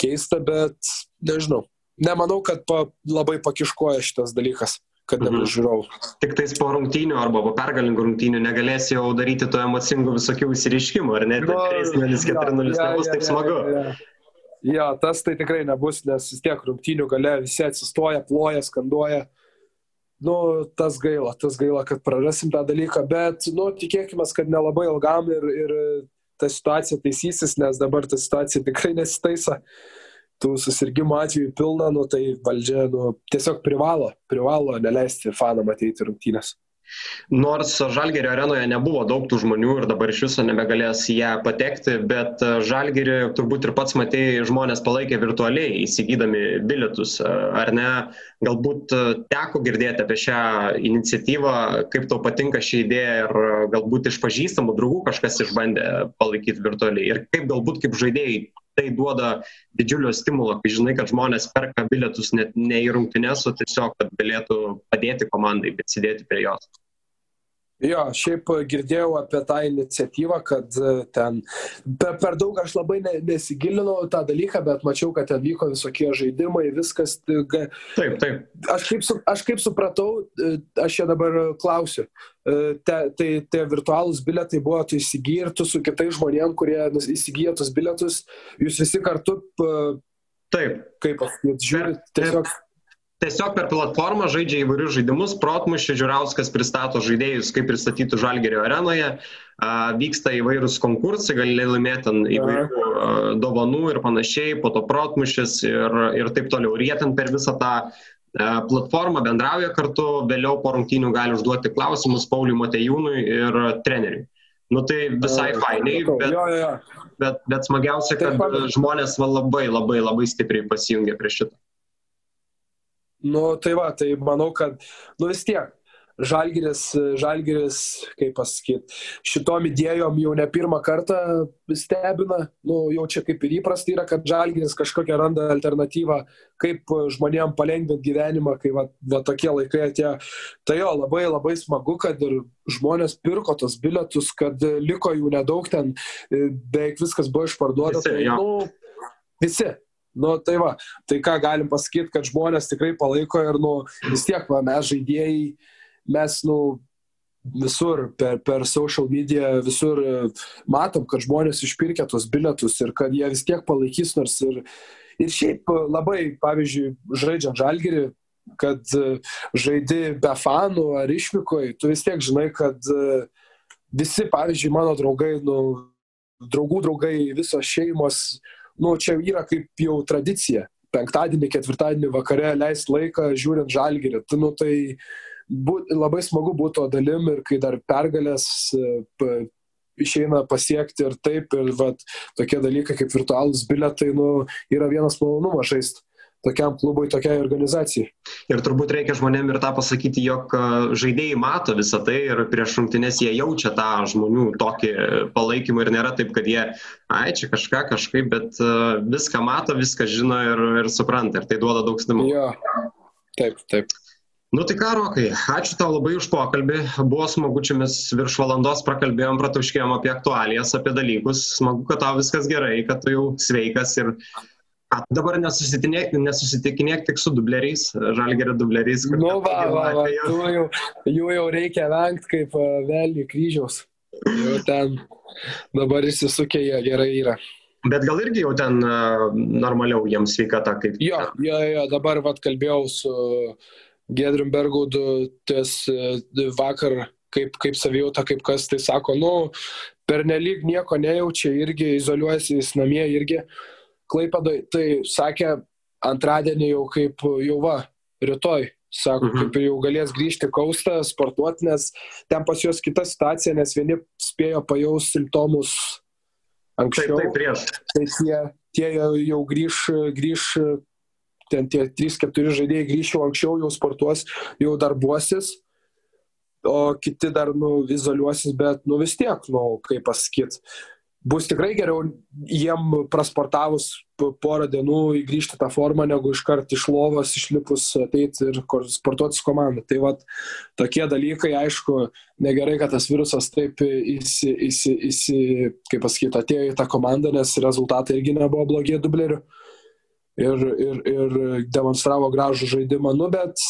keista, bet nežinau. Nemanau, kad pa, labai pakiškoja šitas dalykas kad nebus mhm. žiūrovų. Tik tais po rungtynių arba po pergalingų rungtynių negalės jau daryti to emocingų visokių įsiriškimų, ar ne? 3-0, 4-0 nebus taip smagu. Ja, ja. Ja, tas tai tikrai nebus, nes vis tiek rungtynių gale visi atsistoja, ploja, skanduoja. Nu, tas gaila, tas gaila, kad prarasim tą dalyką, bet, nu, tikėkime, kad nelabai ilgam ir, ir ta situacija taisysis, nes dabar ta situacija tikrai nesitaiso. Tų susirgymo atvejų pilna, nu, tai valdžia nu, tiesiog privalo, privalo neleisti fanam ateiti rungtynės. Nors Žalgerio arenoje nebuvo daug tų žmonių ir dabar iš viso nebegalės ją patekti, bet Žalgerį turbūt ir pats matėjai, žmonės palaikė virtualiai įsigydami bilietus. Ar ne, galbūt teko girdėti apie šią iniciatyvą, kaip tau patinka ši idėja ir galbūt iš pažįstamų draugų kažkas išbandė palaikyti virtualiai. Ir kaip galbūt kaip žaidėjai tai duoda didžiulio stimulo, kai žinai, kad žmonės perka bilietus net ne į rungtynės, o tiesiog, kad galėtų padėti komandai, bet sėdėti prie jos. Jo, šiaip girdėjau apie tą iniciatyvą, kad e, ten per, per daug aš labai ne, nesigilinau tą dalyką, bet mačiau, kad ten vyko visokie žaidimai, viskas. Taip, taip. Aš kaip, su, aš kaip supratau, e, aš čia dabar klausiu. E, te, tai tie virtualūs biletai buvo, tu įsigyji ir tu su kitais žmonėm, kurie įsigyja tus biletus, jūs visi kartu. Taip. Kaip pasakyti, žiūrit, tiesiog. Taip tiesiog per platformą žaidžia įvairius žaidimus, protmušė žiūrauskas pristato žaidėjus, kaip pristatytų Žalgerio arenoje, vyksta įvairūs konkursai, gali laimėti įvairių dovanų ir panašiai, po to protmušės ir, ir taip toliau. Ir jie ten per visą tą platformą bendrauja kartu, vėliau po rungtynių gali užduoti klausimus Pauliui Matejūnui ir treneriui. Nu tai visai fainiai, bet, jo, jo. bet, bet smagiausia, kad žmonės labai labai labai stipriai pasijungia prie šito. Nu, tai va, tai manau, kad, nu vis tiek, Žalgiris, Žalgiris, kaip pasakyti, šitom idėjom jau ne pirmą kartą stebina, nu, jau čia kaip ir įprasta yra, kad Žalgiris kažkokią randa alternatyvą, kaip žmonėm palengvinti gyvenimą, kai va, va tokie laikai atėjo. Tai jo, labai labai smagu, kad ir žmonės pirko tos bilietus, kad liko jų nedaug ten, beveik viskas buvo išparduota. Visi, tai, nu, visi, Nu, tai va, tai ką galim pasakyti, kad žmonės tikrai palaiko ir, nu, vis tiek, va, mes žaidėjai, mes, nu, visur per, per social media, visur e, matom, kad žmonės išpirkė tos bilietus ir kad jie vis tiek palaikys, nors ir, ir šiaip labai, pavyzdžiui, žaidžiant žalgerį, kad e, žaidi be fanų ar išvykoj, tu vis tiek žinai, kad e, visi, pavyzdžiui, mano draugai, nu, draugų draugai, visos šeimos, nu, čia yra kaip jau tradicija. Penktadienį, ketvirtadienį vakare leist laiką žiūrint žalgerį. Tai, nu, tai būt, labai smagu būti to dalim ir kai dar pergalės p, išeina pasiekti ir taip, ir vat, tokie dalykai kaip virtualūs biletai, nu, yra vienas malonumas žaisti tokiam klubui, tokiai organizacijai. Ir turbūt reikia žmonėm ir tą pasakyti, jog e, žaidėjai mato visą tai ir prieš rungtynės jie jaučia tą žmonių tokį palaikymą ir nėra taip, kad jie, ai, čia kažką kažkaip, bet e, viską mato, viską žino ir, ir supranta ir tai duoda daug stimulo. Jo, taip, taip. Nu tai ką, Rokai, ačiū tau labai už pokalbį. Buvo smagu, čia mes virš valandos prakalbėjom, pratuškėjom apie aktualijas, apie dalykus. Smagu, kad tau viskas gerai, kad tu jau sveikas ir Dabar nesusitikinėk, nesusitikinėk tik su dubleriais, žalgerio dubleriais. Nu, va, va, va, tu jau, jų jau reikia vengti kaip velnių kryžiaus. Jau ten dabar įsisukė jie gerai yra. Bet gal irgi jau ten normaliau jiems sveikata kaip. Jo, jo, jo, dabar vat kalbėjau su Gedrim Bergaudu ties vakar, kaip, kaip savijauta, kaip kas, tai sako, nu, per nelik nieko nejaučia, irgi izoliuojasi jis namie irgi. Uh, Klaipėdai, tai sakė antradienį jau kaip jau va, rytoj, sako, mhm. kaip jau galės grįžti kaustą, sportuoti, nes ten pas juos kita situacija, nes vieni spėjo pajaus simptomus anksčiau. Taip, taip, prieš. Tai tie, tie jau grįž, grįž ten tie 3-4 žaidėjai grįš jau anksčiau, jau sportuos, jau darbuosis, o kiti dar, nu, izoliuosis, bet, nu, vis tiek, nu, kaip pasakyti, bus tikrai geriau jiem prasportavus porą dienų įgrįžti tą formą, negu iškart iš lovos išlipus ateiti ir sportuoti su komanda. Tai vad tokie dalykai, aišku, negerai, kad tas virusas taip įsi, įsi, įsi, kaip pasakyti, atėjo į tą komandą, nes rezultatai irgi nebuvo blogi dublerių. Ir, ir, ir demonstravo gražų žaidimą, nu bet,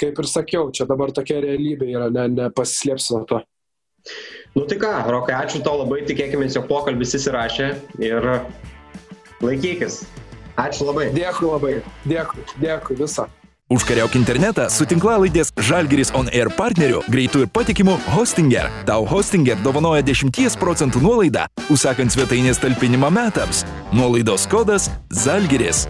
kaip ir sakiau, čia dabar tokia realybė yra, ne, nepasislėpsi nuo to. Nu tai ką, Rokai, ačiū tau labai, tikėkime, jo pokalbis įsirašė ir laikykis. Ačiū labai. Dėkui labai, dėkui, dėkui visą. Užkariauk internetą su tinklalaidės Žalgiris On Air partneriu greitų ir patikimų Hostinger. Tau Hostinger dovanoja 10 procentų nuolaidą, užsakant svetainės talpinimą metams. Nuolaidos kodas Žalgiris.